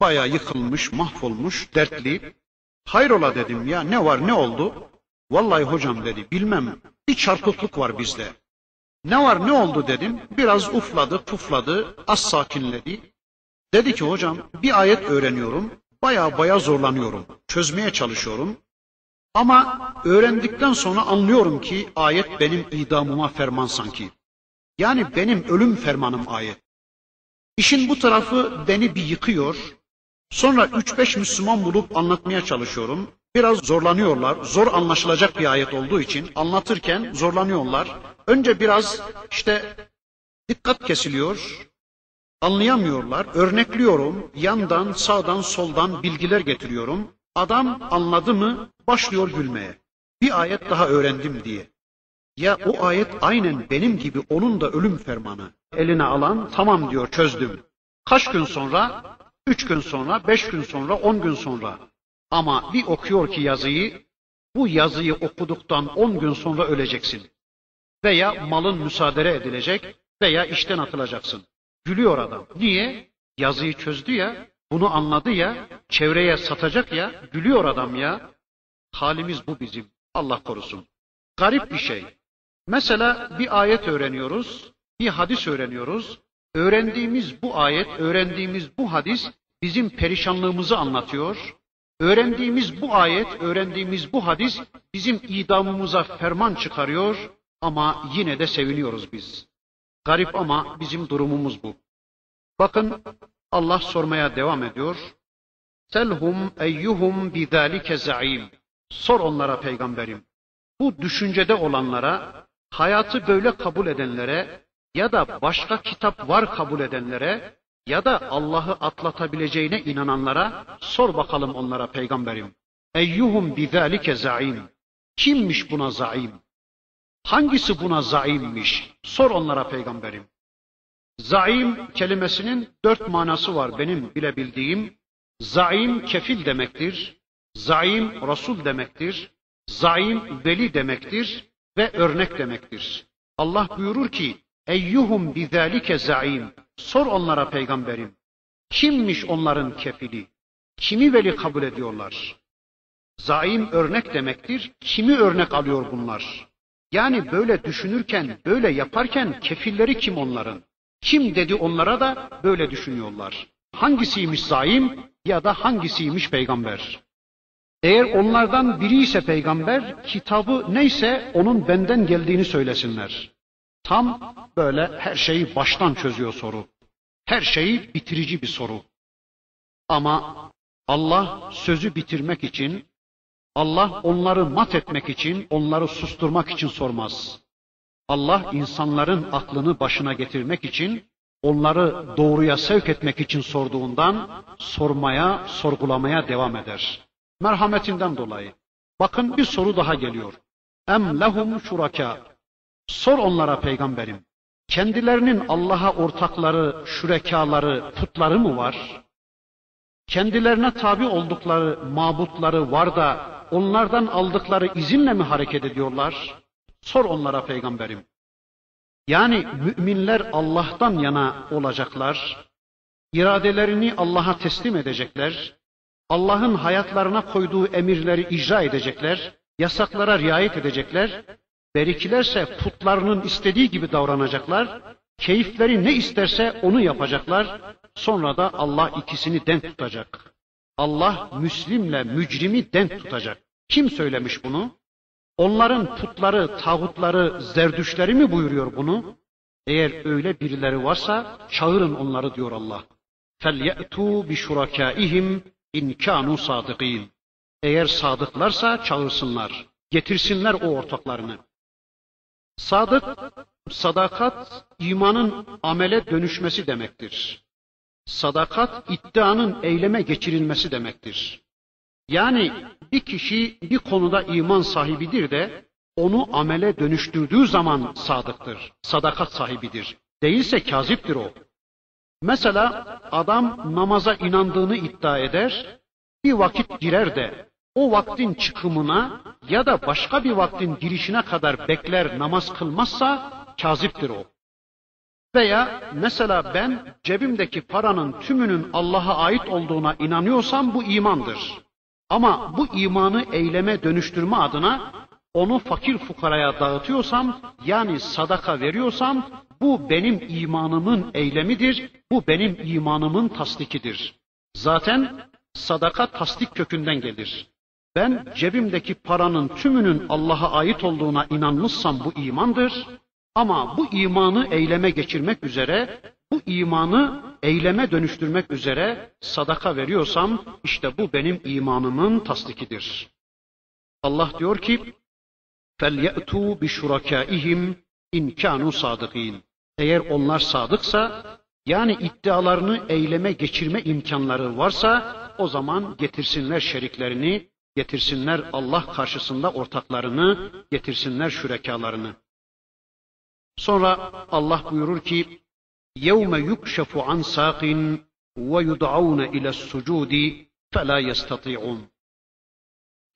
Bayağı yıkılmış, mahvolmuş, dertli. Hayrola dedim ya ne var ne oldu? Vallahi hocam dedi bilmem bir çarpıklık var bizde. Ne var ne oldu dedim. Biraz ufladı pufladı az sakinledi. Dedi ki hocam bir ayet öğreniyorum. Baya baya zorlanıyorum. Çözmeye çalışıyorum. Ama öğrendikten sonra anlıyorum ki ayet benim idamıma ferman sanki. Yani benim ölüm fermanım ayet. İşin bu tarafı beni bir yıkıyor. Sonra üç beş Müslüman bulup anlatmaya çalışıyorum. Biraz zorlanıyorlar. Zor anlaşılacak bir ayet olduğu için anlatırken zorlanıyorlar. Önce biraz işte dikkat kesiliyor. Anlayamıyorlar. Örnekliyorum. Yandan, sağdan, soldan bilgiler getiriyorum. Adam anladı mı başlıyor gülmeye. Bir ayet daha öğrendim diye. Ya o ayet aynen benim gibi onun da ölüm fermanı. Eline alan tamam diyor çözdüm. Kaç gün sonra? Üç gün sonra, beş gün sonra, on gün sonra. Ama bir okuyor ki yazıyı, bu yazıyı okuduktan on gün sonra öleceksin. Veya malın müsaade edilecek veya işten atılacaksın. Gülüyor adam. Niye? Yazıyı çözdü ya, bunu anladı ya, çevreye satacak ya, gülüyor adam ya. Halimiz bu bizim. Allah korusun. Garip bir şey. Mesela bir ayet öğreniyoruz, bir hadis öğreniyoruz. Öğrendiğimiz bu ayet, öğrendiğimiz bu hadis bizim perişanlığımızı anlatıyor. Öğrendiğimiz bu ayet, öğrendiğimiz bu hadis bizim idamımıza ferman çıkarıyor ama yine de seviniyoruz biz. Garip ama bizim durumumuz bu. Bakın Allah sormaya devam ediyor. Selhum eyyuhum bidalike zaim. Sor onlara peygamberim. Bu düşüncede olanlara, hayatı böyle kabul edenlere ya da başka kitap var kabul edenlere ya da Allah'ı atlatabileceğine inananlara sor bakalım onlara peygamberim. Eyyuhum bizalike zaim. Kimmiş buna zaim? Hangisi buna zaimmiş? Sor onlara peygamberim. Zaim kelimesinin dört manası var benim bilebildiğim. Zaim kefil demektir. Zaim Resul demektir. Zaim veli demektir ve örnek demektir. Allah buyurur ki Eyyuhum bizalike zaim. Sor onlara peygamberim. Kimmiş onların kefili? Kimi veli kabul ediyorlar? Zaim örnek demektir. Kimi örnek alıyor bunlar? Yani böyle düşünürken, böyle yaparken kefilleri kim onların? Kim dedi onlara da böyle düşünüyorlar. Hangisiymiş zaim ya da hangisiymiş peygamber? Eğer onlardan biri ise peygamber, kitabı neyse onun benden geldiğini söylesinler. Tam böyle her şeyi baştan çözüyor soru. Her şeyi bitirici bir soru. Ama Allah sözü bitirmek için, Allah onları mat etmek için, onları susturmak için sormaz. Allah insanların aklını başına getirmek için, onları doğruya sevk etmek için sorduğundan sormaya, sorgulamaya devam eder. Merhametinden dolayı. Bakın bir soru daha geliyor. Em lehum şuraka. Sor onlara peygamberim. Kendilerinin Allah'a ortakları, şürekaları, putları mı var? Kendilerine tabi oldukları mabutları var da onlardan aldıkları izinle mi hareket ediyorlar? Sor onlara peygamberim. Yani müminler Allah'tan yana olacaklar, iradelerini Allah'a teslim edecekler, Allah'ın hayatlarına koyduğu emirleri icra edecekler, yasaklara riayet edecekler, berikilerse putlarının istediği gibi davranacaklar, keyifleri ne isterse onu yapacaklar, sonra da Allah ikisini denk tutacak. Allah Müslimle mücrimi denk tutacak. Kim söylemiş bunu? Onların putları, tağutları, zerdüşleri mi buyuruyor bunu? Eğer öyle birileri varsa çağırın onları diyor Allah. فَلْيَأْتُوا بِشُرَكَائِهِمْ اِنْ كَانُوا صَادِقِينَ Eğer sadıklarsa çağırsınlar. Getirsinler o ortaklarını. Sadık, sadakat imanın amele dönüşmesi demektir. Sadakat iddianın eyleme geçirilmesi demektir. Yani bir kişi bir konuda iman sahibidir de onu amele dönüştürdüğü zaman sadıktır. Sadakat sahibidir. Değilse kaziptir o. Mesela adam namaza inandığını iddia eder, bir vakit girer de o vaktin çıkımına ya da başka bir vaktin girişine kadar bekler namaz kılmazsa kaziptir o. Veya mesela ben cebimdeki paranın tümünün Allah'a ait olduğuna inanıyorsam bu imandır. Ama bu imanı eyleme dönüştürme adına onu fakir fukaraya dağıtıyorsam yani sadaka veriyorsam bu benim imanımın eylemidir. Bu benim imanımın tasdikidir. Zaten sadaka tasdik kökünden gelir. Ben cebimdeki paranın tümünün Allah'a ait olduğuna inanmışsam bu imandır. Ama bu imanı eyleme geçirmek üzere, bu imanı eyleme dönüştürmek üzere sadaka veriyorsam işte bu benim imanımın tasdikidir. Allah diyor ki: "Felyatu bi şurakaihim in kanu sadikin." Eğer onlar sadıksa, yani iddialarını eyleme geçirme imkanları varsa o zaman getirsinler şeriklerini, getirsinler Allah karşısında ortaklarını, getirsinler şürekalarını. Sonra Allah buyurur ki: "Yevme yukşafu an saqin ve yud'aun ila sucudi fela yestati'un."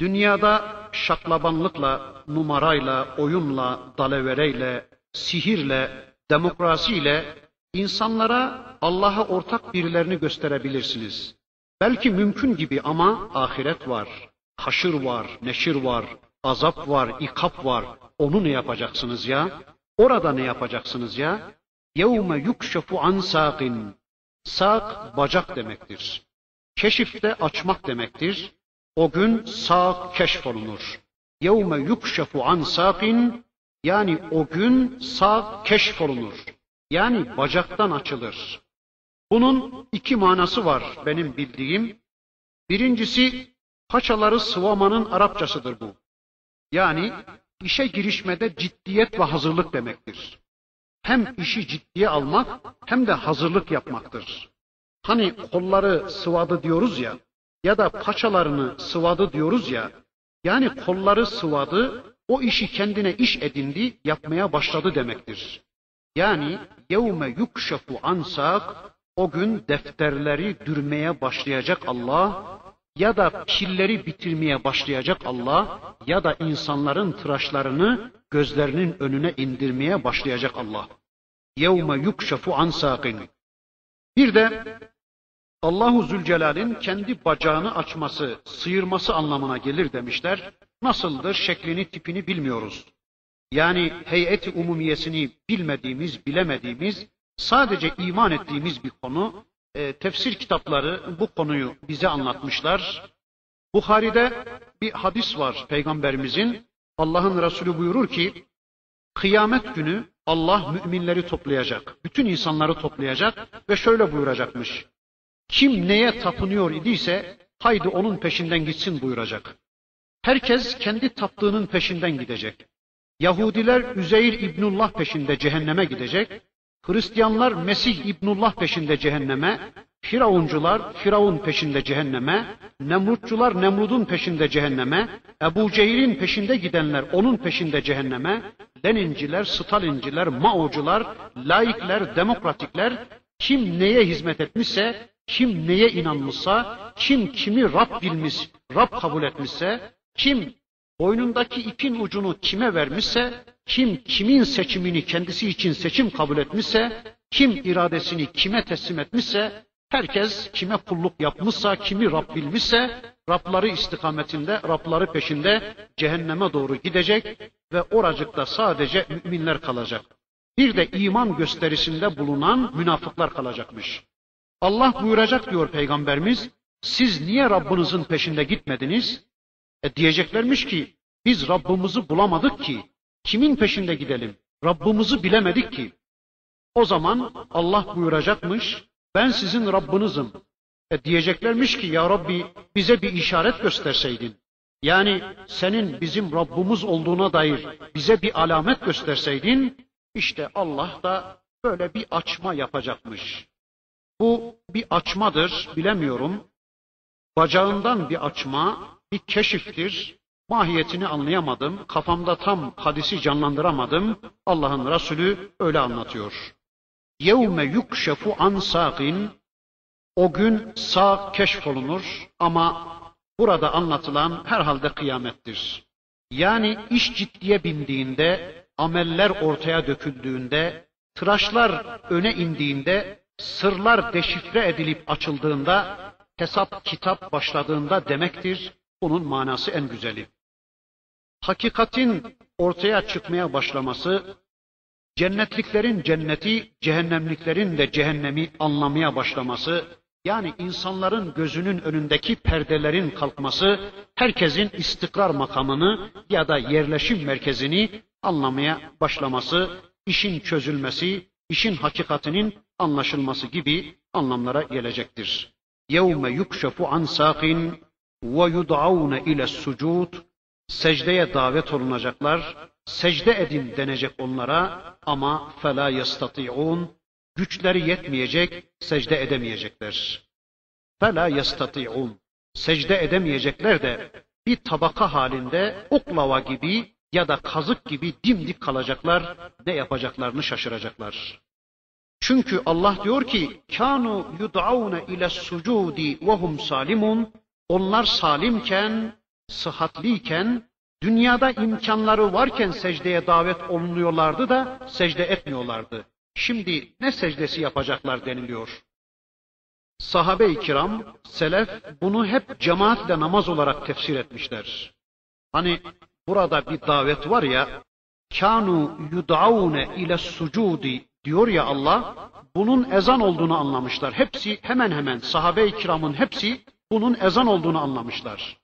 Dünyada şaklabanlıkla, numarayla, oyunla, dalavereyle, sihirle, demokrasiyle insanlara Allah'a ortak birilerini gösterebilirsiniz. Belki mümkün gibi ama ahiret var, haşır var, neşir var, azap var, ikap var. Onu ne yapacaksınız ya? Orada ne yapacaksınız ya? Yevme yukşafu an saqin. Sak bacak demektir. Keşif de açmak demektir. O gün sak keşfolunur. Yevme yukşafu an saqin yani o gün sak keşfolunur. Yani bacaktan açılır. Bunun iki manası var benim bildiğim. Birincisi paçaları sıvamanın Arapçasıdır bu. Yani işe girişmede ciddiyet ve hazırlık demektir. Hem işi ciddiye almak hem de hazırlık yapmaktır. Hani kolları sıvadı diyoruz ya ya da paçalarını sıvadı diyoruz ya. Yani kolları sıvadı, o işi kendine iş edindi, yapmaya başladı demektir. Yani yevme yukşafu ansak o gün defterleri dürmeye başlayacak Allah ya da pilleri bitirmeye başlayacak Allah ya da insanların tıraşlarını gözlerinin önüne indirmeye başlayacak Allah. Yevme yukşafu an saqin. Bir de Allahu Zülcelal'in kendi bacağını açması, sıyırması anlamına gelir demişler. Nasıldır şeklini tipini bilmiyoruz. Yani heyeti umumiyesini bilmediğimiz, bilemediğimiz, sadece iman ettiğimiz bir konu. E, tefsir kitapları bu konuyu bize anlatmışlar. Bukhari'de bir hadis var peygamberimizin. Allah'ın Resulü buyurur ki, kıyamet günü Allah müminleri toplayacak, bütün insanları toplayacak ve şöyle buyuracakmış. Kim neye tapınıyor idiyse haydi onun peşinden gitsin buyuracak. Herkes kendi taptığının peşinden gidecek. Yahudiler Üzeyr İbnullah peşinde cehenneme gidecek. Hristiyanlar Mesih İbnullah peşinde cehenneme, Firavuncular Firavun peşinde cehenneme, Nemrutçular Nemrud'un peşinde cehenneme, Ebu Cehil'in peşinde gidenler onun peşinde cehenneme, Leninciler, Stalinciler, Maocular, laikler, demokratikler kim neye hizmet etmişse, kim neye inanmışsa, kim kimi Rab bilmiş, Rab kabul etmişse, kim boynundaki ipin ucunu kime vermişse, kim kimin seçimini kendisi için seçim kabul etmişse, kim iradesini kime teslim etmişse, herkes kime kulluk yapmışsa, kimi Rab bilmişse, Rabları istikametinde, Rabları peşinde cehenneme doğru gidecek ve oracıkta sadece müminler kalacak. Bir de iman gösterisinde bulunan münafıklar kalacakmış. Allah buyuracak diyor Peygamberimiz, siz niye Rabbinizin peşinde gitmediniz? E diyeceklermiş ki, biz Rabbimizi bulamadık ki, kimin peşinde gidelim? Rabbimizi bilemedik ki. O zaman Allah buyuracakmış, ben sizin Rabbinizim. E diyeceklermiş ki ya Rabbi bize bir işaret gösterseydin. Yani senin bizim Rabbimiz olduğuna dair bize bir alamet gösterseydin, işte Allah da böyle bir açma yapacakmış. Bu bir açmadır, bilemiyorum. Bacağından bir açma, bir keşiftir. Mahiyetini anlayamadım. Kafamda tam hadisi canlandıramadım. Allah'ın Resulü öyle anlatıyor. Yevme yukşefu an saqin o gün sağ keşfolunur ama burada anlatılan herhalde kıyamettir. Yani iş ciddiye bindiğinde, ameller ortaya döküldüğünde, tıraşlar öne indiğinde, sırlar deşifre edilip açıldığında, hesap kitap başladığında demektir. Bunun manası en güzeli Hakikatin ortaya çıkmaya başlaması, cennetliklerin cenneti, cehennemliklerin de cehennemi anlamaya başlaması, yani insanların gözünün önündeki perdelerin kalkması, herkesin istikrar makamını ya da yerleşim merkezini anlamaya başlaması, işin çözülmesi, işin hakikatinin anlaşılması gibi anlamlara gelecektir. يَوْمَ يُكْشَفُ عَنْ سَاقٍ وَيُدْعَوْنَ اِلَى السُّجُودِ secdeye davet olunacaklar, secde edin denecek onlara ama fela yastati'un, güçleri yetmeyecek, secde edemeyecekler. Fela yastati'un, secde edemeyecekler de bir tabaka halinde oklava gibi ya da kazık gibi dimdik kalacaklar, ne yapacaklarını şaşıracaklar. Çünkü Allah diyor ki: "Kanu yud'aun ile sucudi ve hum salimun." Onlar salimken sıhhatliyken, dünyada imkanları varken secdeye davet olunuyorlardı da secde etmiyorlardı. Şimdi ne secdesi yapacaklar deniliyor. Sahabe-i kiram, selef bunu hep cemaatle namaz olarak tefsir etmişler. Hani burada bir davet var ya, kanu yud'aune ile sucudi diyor ya Allah, bunun ezan olduğunu anlamışlar. Hepsi hemen hemen sahabe-i kiramın hepsi bunun ezan olduğunu anlamışlar.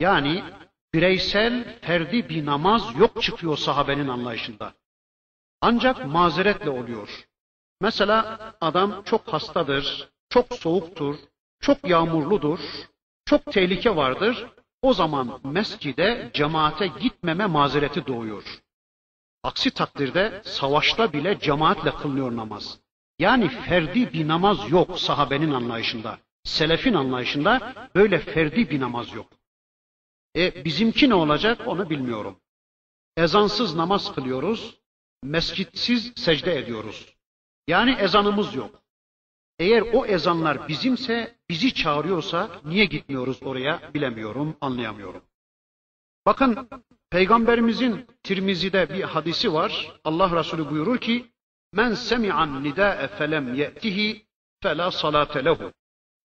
Yani bireysel, ferdi bir namaz yok çıkıyor sahabenin anlayışında. Ancak mazeretle oluyor. Mesela adam çok hastadır, çok soğuktur, çok yağmurludur, çok tehlike vardır. O zaman mescide, cemaate gitmeme mazereti doğuyor. Aksi takdirde savaşta bile cemaatle kılınıyor namaz. Yani ferdi bir namaz yok sahabenin anlayışında. Selefin anlayışında böyle ferdi bir namaz yok. E bizimki ne olacak onu bilmiyorum. Ezansız namaz kılıyoruz, mescitsiz secde ediyoruz. Yani ezanımız yok. Eğer o ezanlar bizimse, bizi çağırıyorsa niye gitmiyoruz oraya bilemiyorum, anlayamıyorum. Bakın Peygamberimizin Tirmizi'de bir hadisi var. Allah Resulü buyurur ki: "Men semi'an nida'e felem ye'tihi fela salate lehu."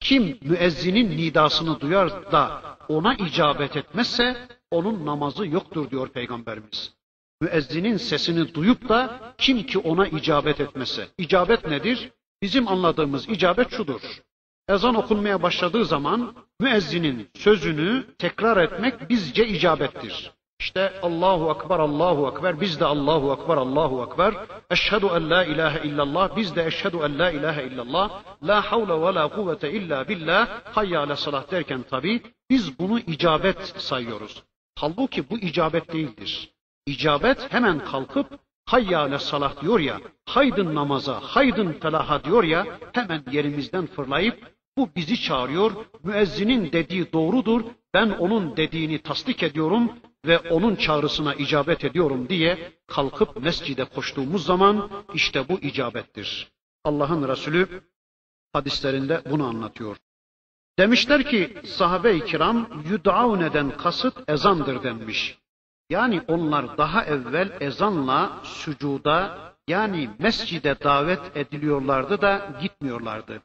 Kim müezzinin nidasını duyar da ona icabet etmezse onun namazı yoktur diyor Peygamberimiz. Müezzinin sesini duyup da kim ki ona icabet etmezse. İcabet nedir? Bizim anladığımız icabet şudur. Ezan okunmaya başladığı zaman müezzinin sözünü tekrar etmek bizce icabettir. İşte Allahu Ekber, Allahu Ekber, biz de Allahu Ekber, Allahu Ekber. Eşhedü en la ilahe illallah, biz de eşhedü en la ilahe illallah. La havle ve la kuvvete illa billah. Hayya ale salah derken tabi biz bunu icabet sayıyoruz. Halbuki bu icabet değildir. İcabet hemen kalkıp hayya ale salah diyor ya, haydın namaza, haydın felaha diyor ya, hemen yerimizden fırlayıp bu bizi çağırıyor, müezzinin dediği doğrudur, ben onun dediğini tasdik ediyorum ve onun çağrısına icabet ediyorum diye kalkıp mescide koştuğumuz zaman işte bu icabettir. Allah'ın Resulü hadislerinde bunu anlatıyor. Demişler ki sahabe-i kiram yud'avneden kasıt ezandır denmiş. Yani onlar daha evvel ezanla sücuda yani mescide davet ediliyorlardı da gitmiyorlardı.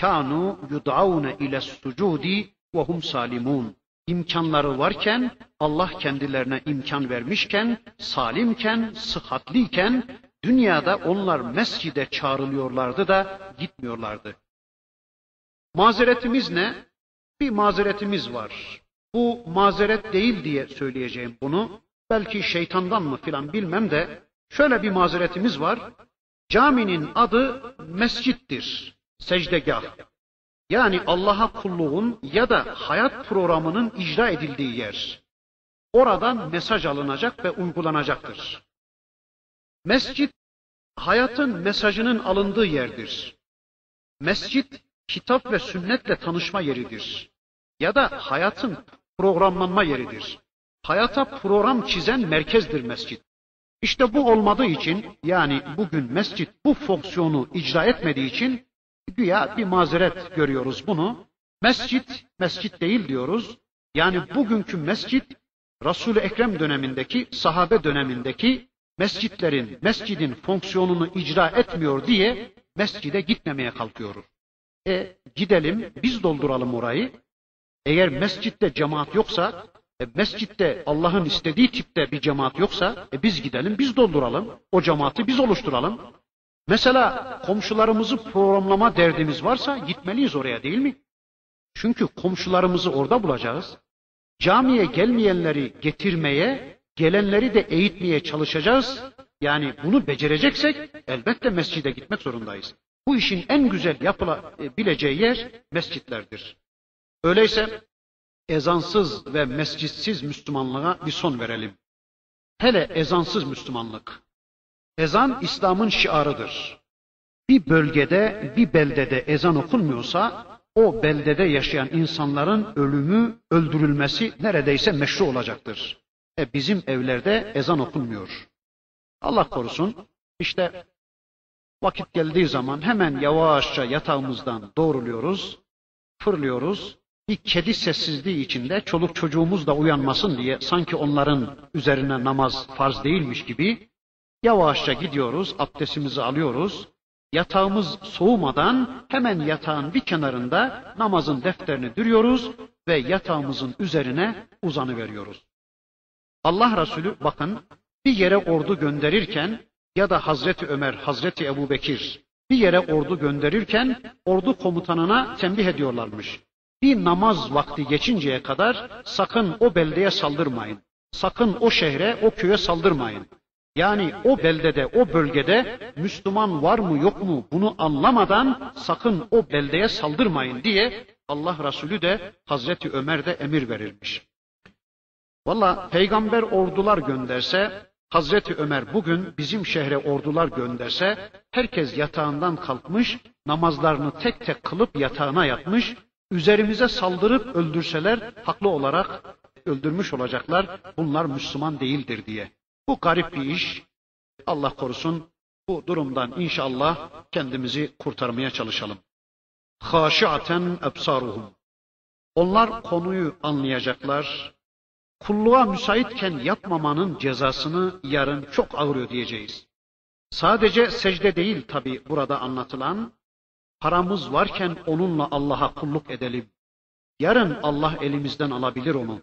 Kanu yud'avne ile sucudi ve hum salimun. İmkanları varken, Allah kendilerine imkan vermişken, salimken, sıhhatliyken, dünyada onlar mescide çağrılıyorlardı da gitmiyorlardı. Mazeretimiz ne? Bir mazeretimiz var. Bu mazeret değil diye söyleyeceğim bunu. Belki şeytandan mı filan bilmem de şöyle bir mazeretimiz var. Caminin adı mescittir, secdegah. Yani Allah'a kulluğun ya da hayat programının icra edildiği yer. Oradan mesaj alınacak ve uygulanacaktır. Mescit hayatın mesajının alındığı yerdir. Mescit kitap ve sünnetle tanışma yeridir. Ya da hayatın programlanma yeridir. Hayata program çizen merkezdir mescit. İşte bu olmadığı için yani bugün mescit bu fonksiyonu icra etmediği için güya bir mazeret görüyoruz bunu. Mescit, mescit değil diyoruz. Yani bugünkü mescit Resul-i Ekrem dönemindeki, sahabe dönemindeki mescitlerin, mescidin fonksiyonunu icra etmiyor diye mescide gitmemeye kalkıyoruz. E gidelim biz dolduralım orayı. Eğer mescitte cemaat yoksa, e, mescitte Allah'ın istediği tipte bir cemaat yoksa e, biz gidelim biz dolduralım. O cemaati biz oluşturalım. Mesela komşularımızı programlama derdimiz varsa gitmeliyiz oraya değil mi? Çünkü komşularımızı orada bulacağız. Camiye gelmeyenleri getirmeye, gelenleri de eğitmeye çalışacağız. Yani bunu becereceksek elbette mescide gitmek zorundayız. Bu işin en güzel yapılabileceği yer mescitlerdir. Öyleyse ezansız ve mescitsiz Müslümanlığa bir son verelim. Hele ezansız Müslümanlık. Ezan İslam'ın şiarıdır. Bir bölgede, bir beldede ezan okunmuyorsa o beldede yaşayan insanların ölümü, öldürülmesi neredeyse meşru olacaktır. E bizim evlerde ezan okunmuyor. Allah korusun. İşte vakit geldiği zaman hemen yavaşça yatağımızdan doğruluyoruz, fırlıyoruz. Bir kedi sessizliği içinde çoluk çocuğumuz da uyanmasın diye sanki onların üzerine namaz farz değilmiş gibi yavaşça gidiyoruz, abdestimizi alıyoruz. Yatağımız soğumadan hemen yatağın bir kenarında namazın defterini dürüyoruz ve yatağımızın üzerine uzanı veriyoruz. Allah Resulü bakın bir yere ordu gönderirken ya da Hazreti Ömer, Hazreti Ebu Bekir bir yere ordu gönderirken ordu komutanına tembih ediyorlarmış. Bir namaz vakti geçinceye kadar sakın o beldeye saldırmayın. Sakın o şehre, o köye saldırmayın. Yani o beldede, o bölgede Müslüman var mı yok mu bunu anlamadan sakın o beldeye saldırmayın diye Allah Resulü de Hazreti Ömer de emir verilmiş. Valla peygamber ordular gönderse Hazreti Ömer bugün bizim şehre ordular gönderse herkes yatağından kalkmış, namazlarını tek tek kılıp yatağına yatmış, üzerimize saldırıp öldürseler haklı olarak öldürmüş olacaklar. Bunlar Müslüman değildir diye. Bu garip bir iş. Allah korusun. Bu durumdan inşallah kendimizi kurtarmaya çalışalım. Haşiaten ebsaruhum. Onlar konuyu anlayacaklar, kulluğa müsaitken yapmamanın cezasını yarın çok ağır ödeyeceğiz. Sadece secde değil tabi burada anlatılan, paramız varken onunla Allah'a kulluk edelim. Yarın Allah elimizden alabilir onu.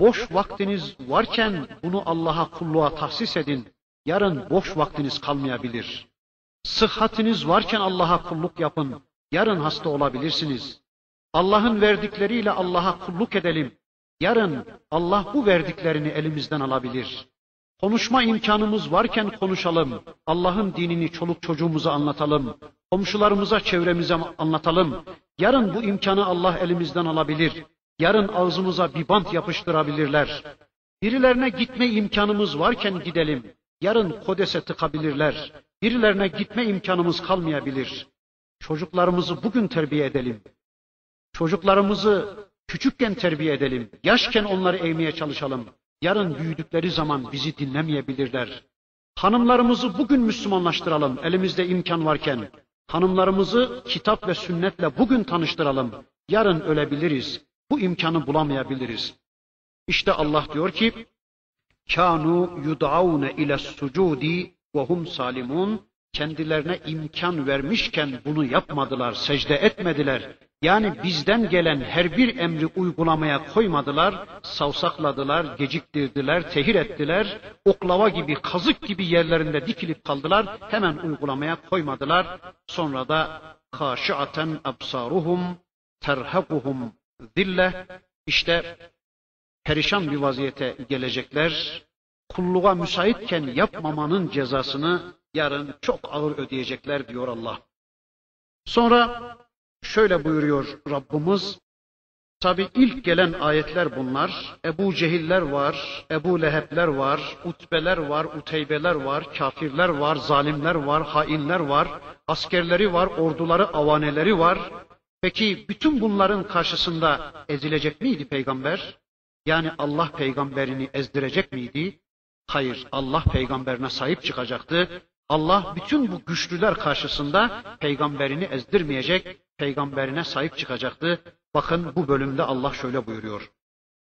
Boş vaktiniz varken bunu Allah'a kulluğa tahsis edin. Yarın boş vaktiniz kalmayabilir. Sıhhatiniz varken Allah'a kulluk yapın. Yarın hasta olabilirsiniz. Allah'ın verdikleriyle Allah'a kulluk edelim. Yarın Allah bu verdiklerini elimizden alabilir. Konuşma imkanımız varken konuşalım. Allah'ın dinini çoluk çocuğumuza anlatalım. Komşularımıza, çevremize anlatalım. Yarın bu imkanı Allah elimizden alabilir. Yarın ağzımıza bir bant yapıştırabilirler. Birilerine gitme imkanımız varken gidelim. Yarın kodese tıkabilirler. Birilerine gitme imkanımız kalmayabilir. Çocuklarımızı bugün terbiye edelim. Çocuklarımızı küçükken terbiye edelim. Yaşken onları eğmeye çalışalım. Yarın büyüdükleri zaman bizi dinlemeyebilirler. Hanımlarımızı bugün Müslümanlaştıralım elimizde imkan varken. Hanımlarımızı kitap ve sünnetle bugün tanıştıralım. Yarın ölebiliriz. Bu imkanı bulamayabiliriz. İşte Allah diyor ki: "Kanu yud'aune ile sucudi ve hum salimun." Kendilerine imkan vermişken bunu yapmadılar, secde etmediler. Yani bizden gelen her bir emri uygulamaya koymadılar, savsakladılar, geciktirdiler, tehir ettiler, oklava gibi, kazık gibi yerlerinde dikilip kaldılar, hemen uygulamaya koymadılar. Sonra da haşiaten absaruhum terhakuhum zille işte perişan bir vaziyete gelecekler. Kulluğa müsaitken yapmamanın cezasını yarın çok ağır ödeyecekler diyor Allah. Sonra şöyle buyuruyor Rabbimiz. Tabi ilk gelen ayetler bunlar. Ebu Cehiller var, Ebu Lehebler var, Utbeler var, Uteybeler var, kafirler var, zalimler var, hainler var, askerleri var, orduları, avaneleri var. Peki bütün bunların karşısında ezilecek miydi peygamber? Yani Allah peygamberini ezdirecek miydi? Hayır, Allah peygamberine sahip çıkacaktı. Allah bütün bu güçlüler karşısında peygamberini ezdirmeyecek, peygamberine sahip çıkacaktı. Bakın bu bölümde Allah şöyle buyuruyor.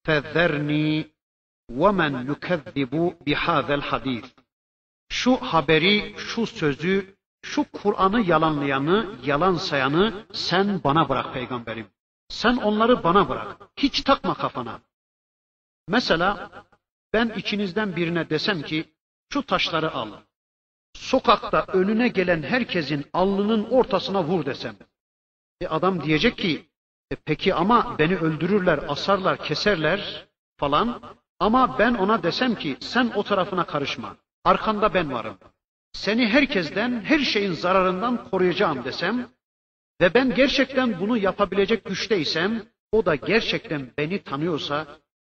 فَذَرْنِي وَمَنْ يُكَذِّبُ بِهَذَا الْحَدِيثِ şu haberi, şu sözü, şu Kur'an'ı yalanlayanı, yalan sayanı sen bana bırak peygamberim. Sen onları bana bırak. Hiç takma kafana. Mesela ben içinizden birine desem ki şu taşları al. Sokakta önüne gelen herkesin alnının ortasına vur desem. E adam diyecek ki e peki ama beni öldürürler, asarlar, keserler falan. Ama ben ona desem ki sen o tarafına karışma. Arkanda ben varım seni herkesten, her şeyin zararından koruyacağım desem ve ben gerçekten bunu yapabilecek güçteysem, o da gerçekten beni tanıyorsa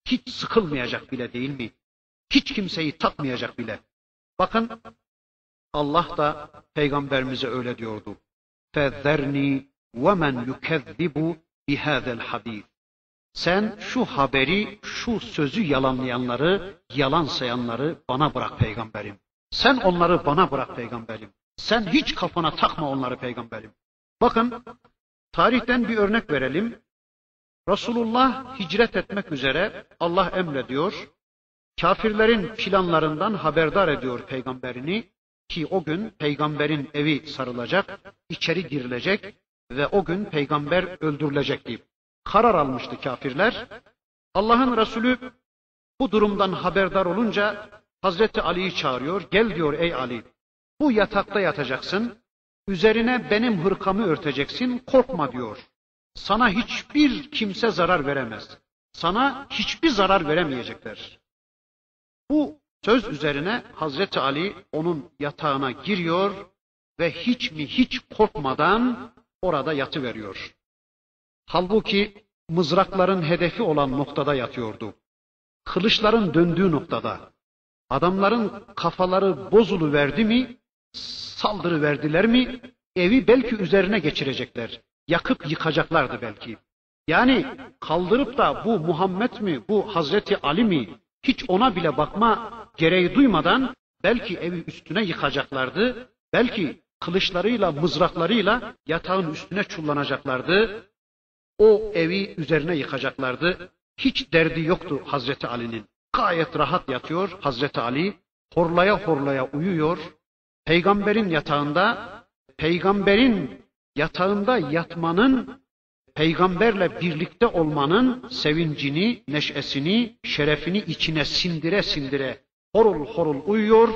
hiç sıkılmayacak bile değil mi? Hiç kimseyi takmayacak bile. Bakın Allah da peygamberimize öyle diyordu. Fezerni ve men yukezzibu bihazel hadis. Sen şu haberi, şu sözü yalanlayanları, yalan sayanları bana bırak peygamberim. Sen onları bana bırak peygamberim. Sen hiç kafana takma onları peygamberim. Bakın tarihten bir örnek verelim. Resulullah hicret etmek üzere Allah emrediyor. Kafirlerin planlarından haberdar ediyor peygamberini ki o gün peygamberin evi sarılacak, içeri girilecek ve o gün peygamber öldürülecek deyip karar almıştı kafirler. Allah'ın Resulü bu durumdan haberdar olunca Hazreti Ali'yi çağırıyor. Gel diyor ey Ali. Bu yatakta yatacaksın. Üzerine benim hırkamı örteceksin. Korkma diyor. Sana hiçbir kimse zarar veremez. Sana hiçbir zarar veremeyecekler. Bu söz üzerine Hazreti Ali onun yatağına giriyor ve hiç mi hiç korkmadan orada yatı veriyor. Halbuki mızrakların hedefi olan noktada yatıyordu. Kılıçların döndüğü noktada. Adamların kafaları bozulu verdi mi, saldırı verdiler mi, evi belki üzerine geçirecekler. Yakıp yıkacaklardı belki. Yani kaldırıp da bu Muhammed mi, bu Hazreti Ali mi, hiç ona bile bakma gereği duymadan belki evi üstüne yıkacaklardı. Belki kılıçlarıyla, mızraklarıyla yatağın üstüne çullanacaklardı. O evi üzerine yıkacaklardı. Hiç derdi yoktu Hazreti Ali'nin. Gayet rahat yatıyor Hazreti Ali. Horlaya horlaya uyuyor. Peygamberin yatağında, peygamberin yatağında yatmanın, peygamberle birlikte olmanın sevincini, neşesini, şerefini içine sindire sindire horul horul uyuyor.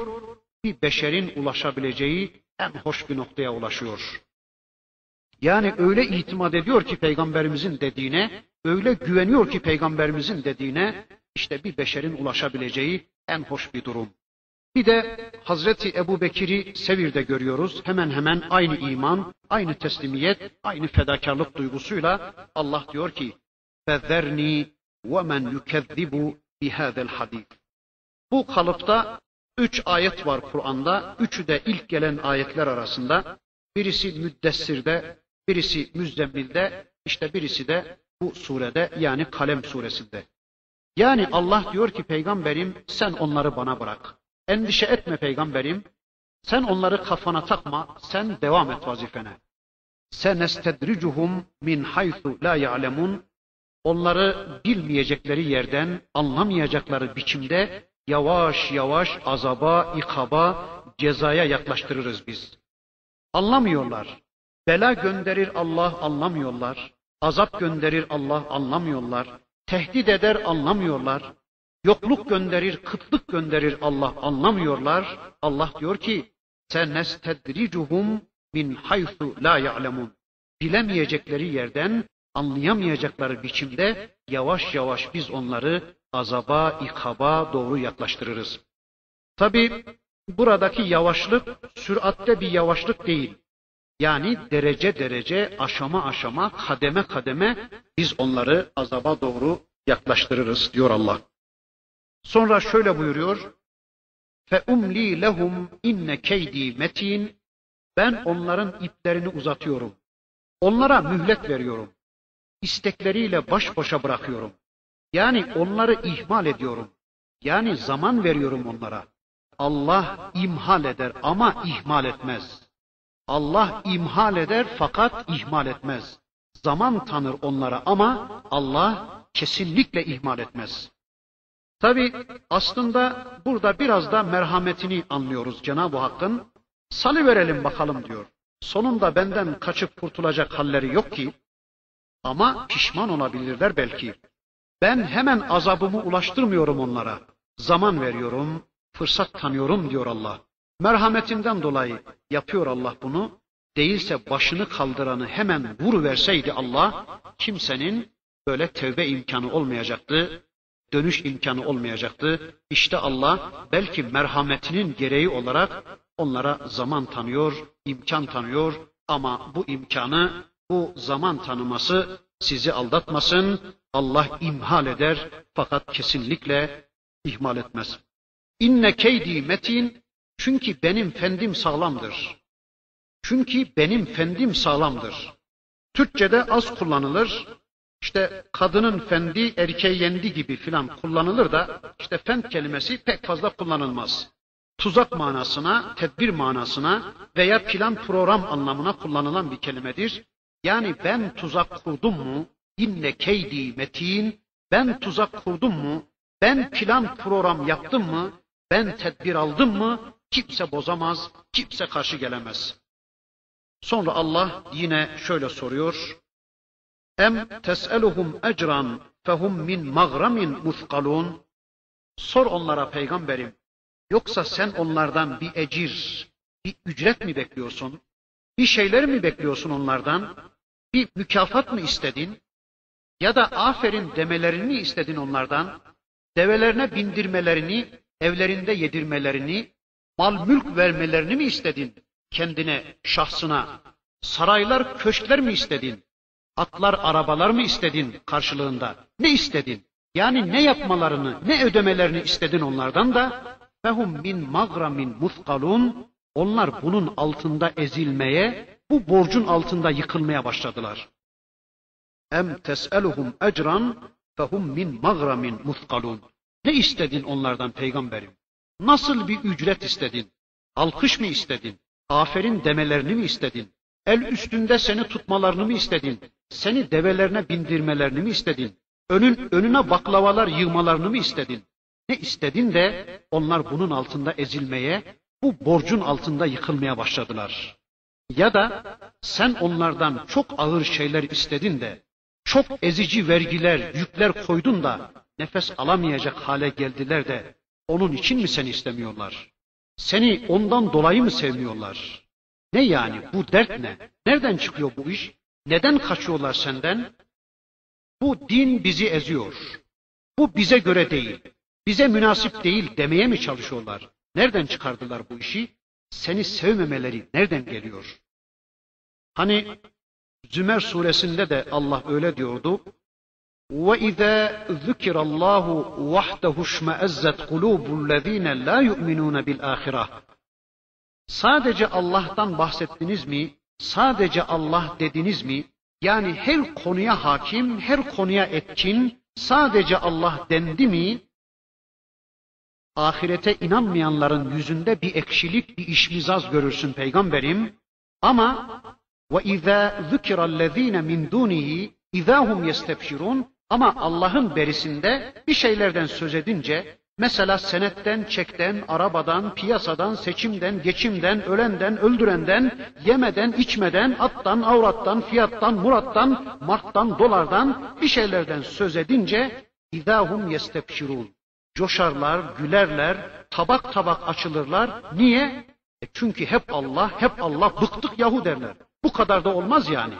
Bir beşerin ulaşabileceği en hoş bir noktaya ulaşıyor. Yani öyle itimat ediyor ki peygamberimizin dediğine, öyle güveniyor ki peygamberimizin dediğine, işte bir beşerin ulaşabileceği en hoş bir durum. Bir de Hazreti Ebu Bekir'i Sevir'de görüyoruz. Hemen hemen aynı iman, aynı teslimiyet, aynı fedakarlık duygusuyla Allah diyor ki فَذَرْنِي وَمَنْ يُكَذِّبُ بِهَذَا الْحَدِيثِ Bu kalıpta üç ayet var Kur'an'da. Üçü de ilk gelen ayetler arasında. Birisi Müddessir'de, birisi Müzdemmil'de, işte birisi de bu surede yani Kalem suresinde. Yani Allah diyor ki peygamberim sen onları bana bırak. Endişe etme peygamberim. Sen onları kafana takma. Sen devam et vazifene. Senestedricuhum min haythu la ya'lemun. Onları bilmeyecekleri yerden, anlamayacakları biçimde yavaş yavaş azaba, ikaba, cezaya yaklaştırırız biz. Anlamıyorlar. Bela gönderir Allah anlamıyorlar. Azap gönderir Allah anlamıyorlar. Tehdit eder anlamıyorlar. Yokluk gönderir, kıtlık gönderir Allah anlamıyorlar. Allah diyor ki sen nestedricuhum min haythu la ya'lemun. Bilemeyecekleri yerden, anlayamayacakları biçimde yavaş yavaş biz onları azaba, ikaba doğru yaklaştırırız. Tabi buradaki yavaşlık süratte bir yavaşlık değil. Yani derece derece, aşama aşama, kademe kademe biz onları azaba doğru yaklaştırırız diyor Allah. Sonra şöyle buyuruyor. Fe umli lehum inne keydi metin. Ben onların iplerini uzatıyorum. Onlara mühlet veriyorum. İstekleriyle baş başa bırakıyorum. Yani onları ihmal ediyorum. Yani zaman veriyorum onlara. Allah imhal eder ama ihmal etmez. Allah imhal eder fakat ihmal etmez. Zaman tanır onlara ama Allah kesinlikle ihmal etmez. Tabi aslında burada biraz da merhametini anlıyoruz Cenab-ı Hakk'ın. Salı verelim bakalım diyor. Sonunda benden kaçıp kurtulacak halleri yok ki. Ama pişman olabilirler belki. Ben hemen azabımı ulaştırmıyorum onlara. Zaman veriyorum, fırsat tanıyorum diyor Allah. Merhametinden dolayı yapıyor Allah bunu. Değilse başını kaldıranı hemen vur verseydi Allah, kimsenin böyle tevbe imkanı olmayacaktı, dönüş imkanı olmayacaktı. İşte Allah belki merhametinin gereği olarak onlara zaman tanıyor, imkan tanıyor ama bu imkanı, bu zaman tanıması sizi aldatmasın. Allah imhal eder fakat kesinlikle ihmal etmez. İnne keydi metin çünkü benim fendim sağlamdır. Çünkü benim fendim sağlamdır. Türkçede az kullanılır. İşte kadının fendi erkeği yendi gibi filan kullanılır da işte fend kelimesi pek fazla kullanılmaz. Tuzak manasına, tedbir manasına veya plan program anlamına kullanılan bir kelimedir. Yani ben tuzak kurdum mu? İnne keydi metin. Ben tuzak kurdum mu? Ben plan program yaptım mı? Ben tedbir aldım mı? Kimse bozamaz, kimse karşı gelemez. Sonra Allah yine şöyle soruyor. Em tes'eluhum ecran fehum min magramin muthkalun. Sor onlara peygamberim. Yoksa sen onlardan bir ecir, bir ücret mi bekliyorsun? Bir şeyler mi bekliyorsun onlardan? Bir mükafat mı istedin? Ya da aferin demelerini istedin onlardan? Develerine bindirmelerini, evlerinde yedirmelerini, mal mülk vermelerini mi istedin? Kendine, şahsına, saraylar, köşkler mi istedin? Atlar, arabalar mı istedin karşılığında? Ne istedin? Yani ne yapmalarını, ne ödemelerini istedin onlardan da fehum min magramin muthkalun onlar bunun altında ezilmeye, bu borcun altında yıkılmaya başladılar. Em tes'eluhum ecran fehum min magramin muthkalun. Ne istedin onlardan peygamberim? Nasıl bir ücret istedin? Alkış mı istedin? Aferin demelerini mi istedin? El üstünde seni tutmalarını mı istedin? Seni develerine bindirmelerini mi istedin? Önün önüne baklavalar yığmalarını mı istedin? Ne istedin de onlar bunun altında ezilmeye, bu borcun altında yıkılmaya başladılar. Ya da sen onlardan çok ağır şeyler istedin de, çok ezici vergiler, yükler koydun da nefes alamayacak hale geldiler de onun için mi seni istemiyorlar? Seni ondan dolayı mı sevmiyorlar? Ne yani bu dert ne? Nereden çıkıyor bu iş? Neden kaçıyorlar senden? Bu din bizi eziyor. Bu bize göre değil. Bize münasip değil demeye mi çalışıyorlar? Nereden çıkardılar bu işi? Seni sevmemeleri nereden geliyor? Hani Zümer suresinde de Allah öyle diyordu. وَإِذَا ذُكِرَ اللّٰهُ وَحْدَهُ اشْمَأَزَّتْ قُلُوبُ الَّذ۪ينَ لَا يُؤْمِنُونَ بِالْآخِرَةِ Sadece Allah'tan bahsettiniz mi? Sadece Allah dediniz mi? Yani her konuya hakim, her konuya etkin, sadece Allah dendi mi? Ahirete inanmayanların yüzünde bir ekşilik, bir işmizaz görürsün peygamberim. Ama ve izâ zükirellezîne min dûnihi izâhum yestebşirun ama Allah'ın berisinde bir şeylerden söz edince mesela senetten, çekten, arabadan, piyasadan, seçimden, geçimden, ölenden, öldürenden, yemeden, içmeden, attan, avrattan, fiyattan, murattan, marktan, dolardan bir şeylerden söz edince idahum yestebşirun. Coşarlar, gülerler, tabak tabak açılırlar. Niye? E çünkü hep Allah, hep Allah, bıktık yahu derler. Bu kadar da olmaz yani.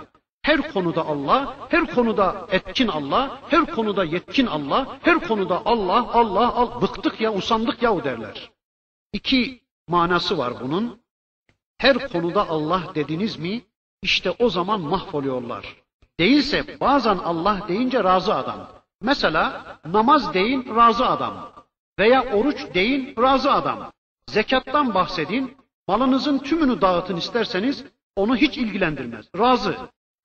Her konuda Allah, her konuda etkin Allah, her konuda yetkin Allah, her konuda Allah, Allah, al, bıktık ya, usandık ya derler. İki manası var bunun. Her konuda Allah dediniz mi, işte o zaman mahvoluyorlar. Değilse bazen Allah deyince razı adam. Mesela namaz deyin razı adam. Veya oruç deyin razı adam. Zekattan bahsedin, malınızın tümünü dağıtın isterseniz onu hiç ilgilendirmez. Razı.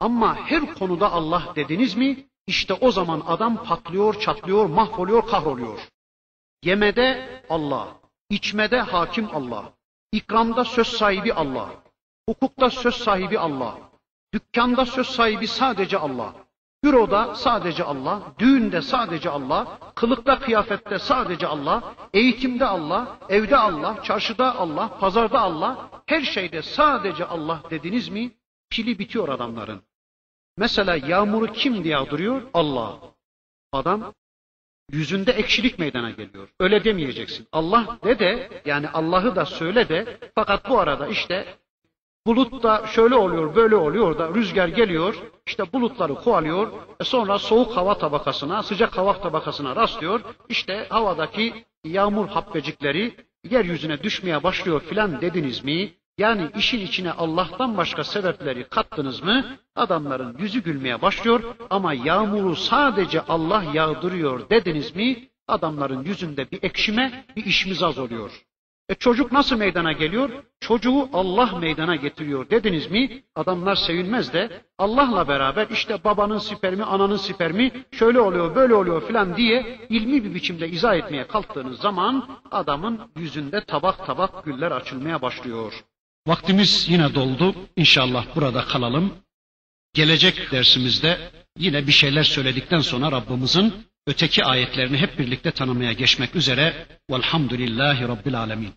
Ama her konuda Allah dediniz mi işte o zaman adam patlıyor, çatlıyor, mahvoluyor, kahroluyor. Yemede Allah, içmede hakim Allah, ikramda söz sahibi Allah, hukukta söz sahibi Allah, dükkanda söz sahibi sadece Allah. Büroda sadece Allah, düğünde sadece Allah, kılıkta kıyafette sadece Allah, eğitimde Allah, evde Allah, çarşıda Allah, pazarda Allah, her şeyde sadece Allah dediniz mi pili bitiyor adamların. Mesela yağmuru kim yağdırıyor? Allah. Adam yüzünde ekşilik meydana geliyor. Öyle demeyeceksin. Allah de de yani Allah'ı da söyle de fakat bu arada işte bulut da şöyle oluyor böyle oluyor da rüzgar geliyor işte bulutları kovalıyor e sonra soğuk hava tabakasına sıcak hava tabakasına rastlıyor işte havadaki yağmur habbecikleri yeryüzüne düşmeye başlıyor filan dediniz mi yani işin içine Allah'tan başka sebepleri kattınız mı adamların yüzü gülmeye başlıyor ama yağmuru sadece Allah yağdırıyor dediniz mi adamların yüzünde bir ekşime bir işmizaz oluyor. E çocuk nasıl meydana geliyor? Çocuğu Allah meydana getiriyor dediniz mi? Adamlar sevinmez de Allah'la beraber işte babanın spermi, ananın spermi şöyle oluyor, böyle oluyor filan diye ilmi bir biçimde izah etmeye kalktığınız zaman adamın yüzünde tabak tabak güller açılmaya başlıyor. Vaktimiz yine doldu. İnşallah burada kalalım. Gelecek dersimizde yine bir şeyler söyledikten sonra Rabbimizin öteki ayetlerini hep birlikte tanımaya geçmek üzere. Velhamdülillahi Rabbil Alemin.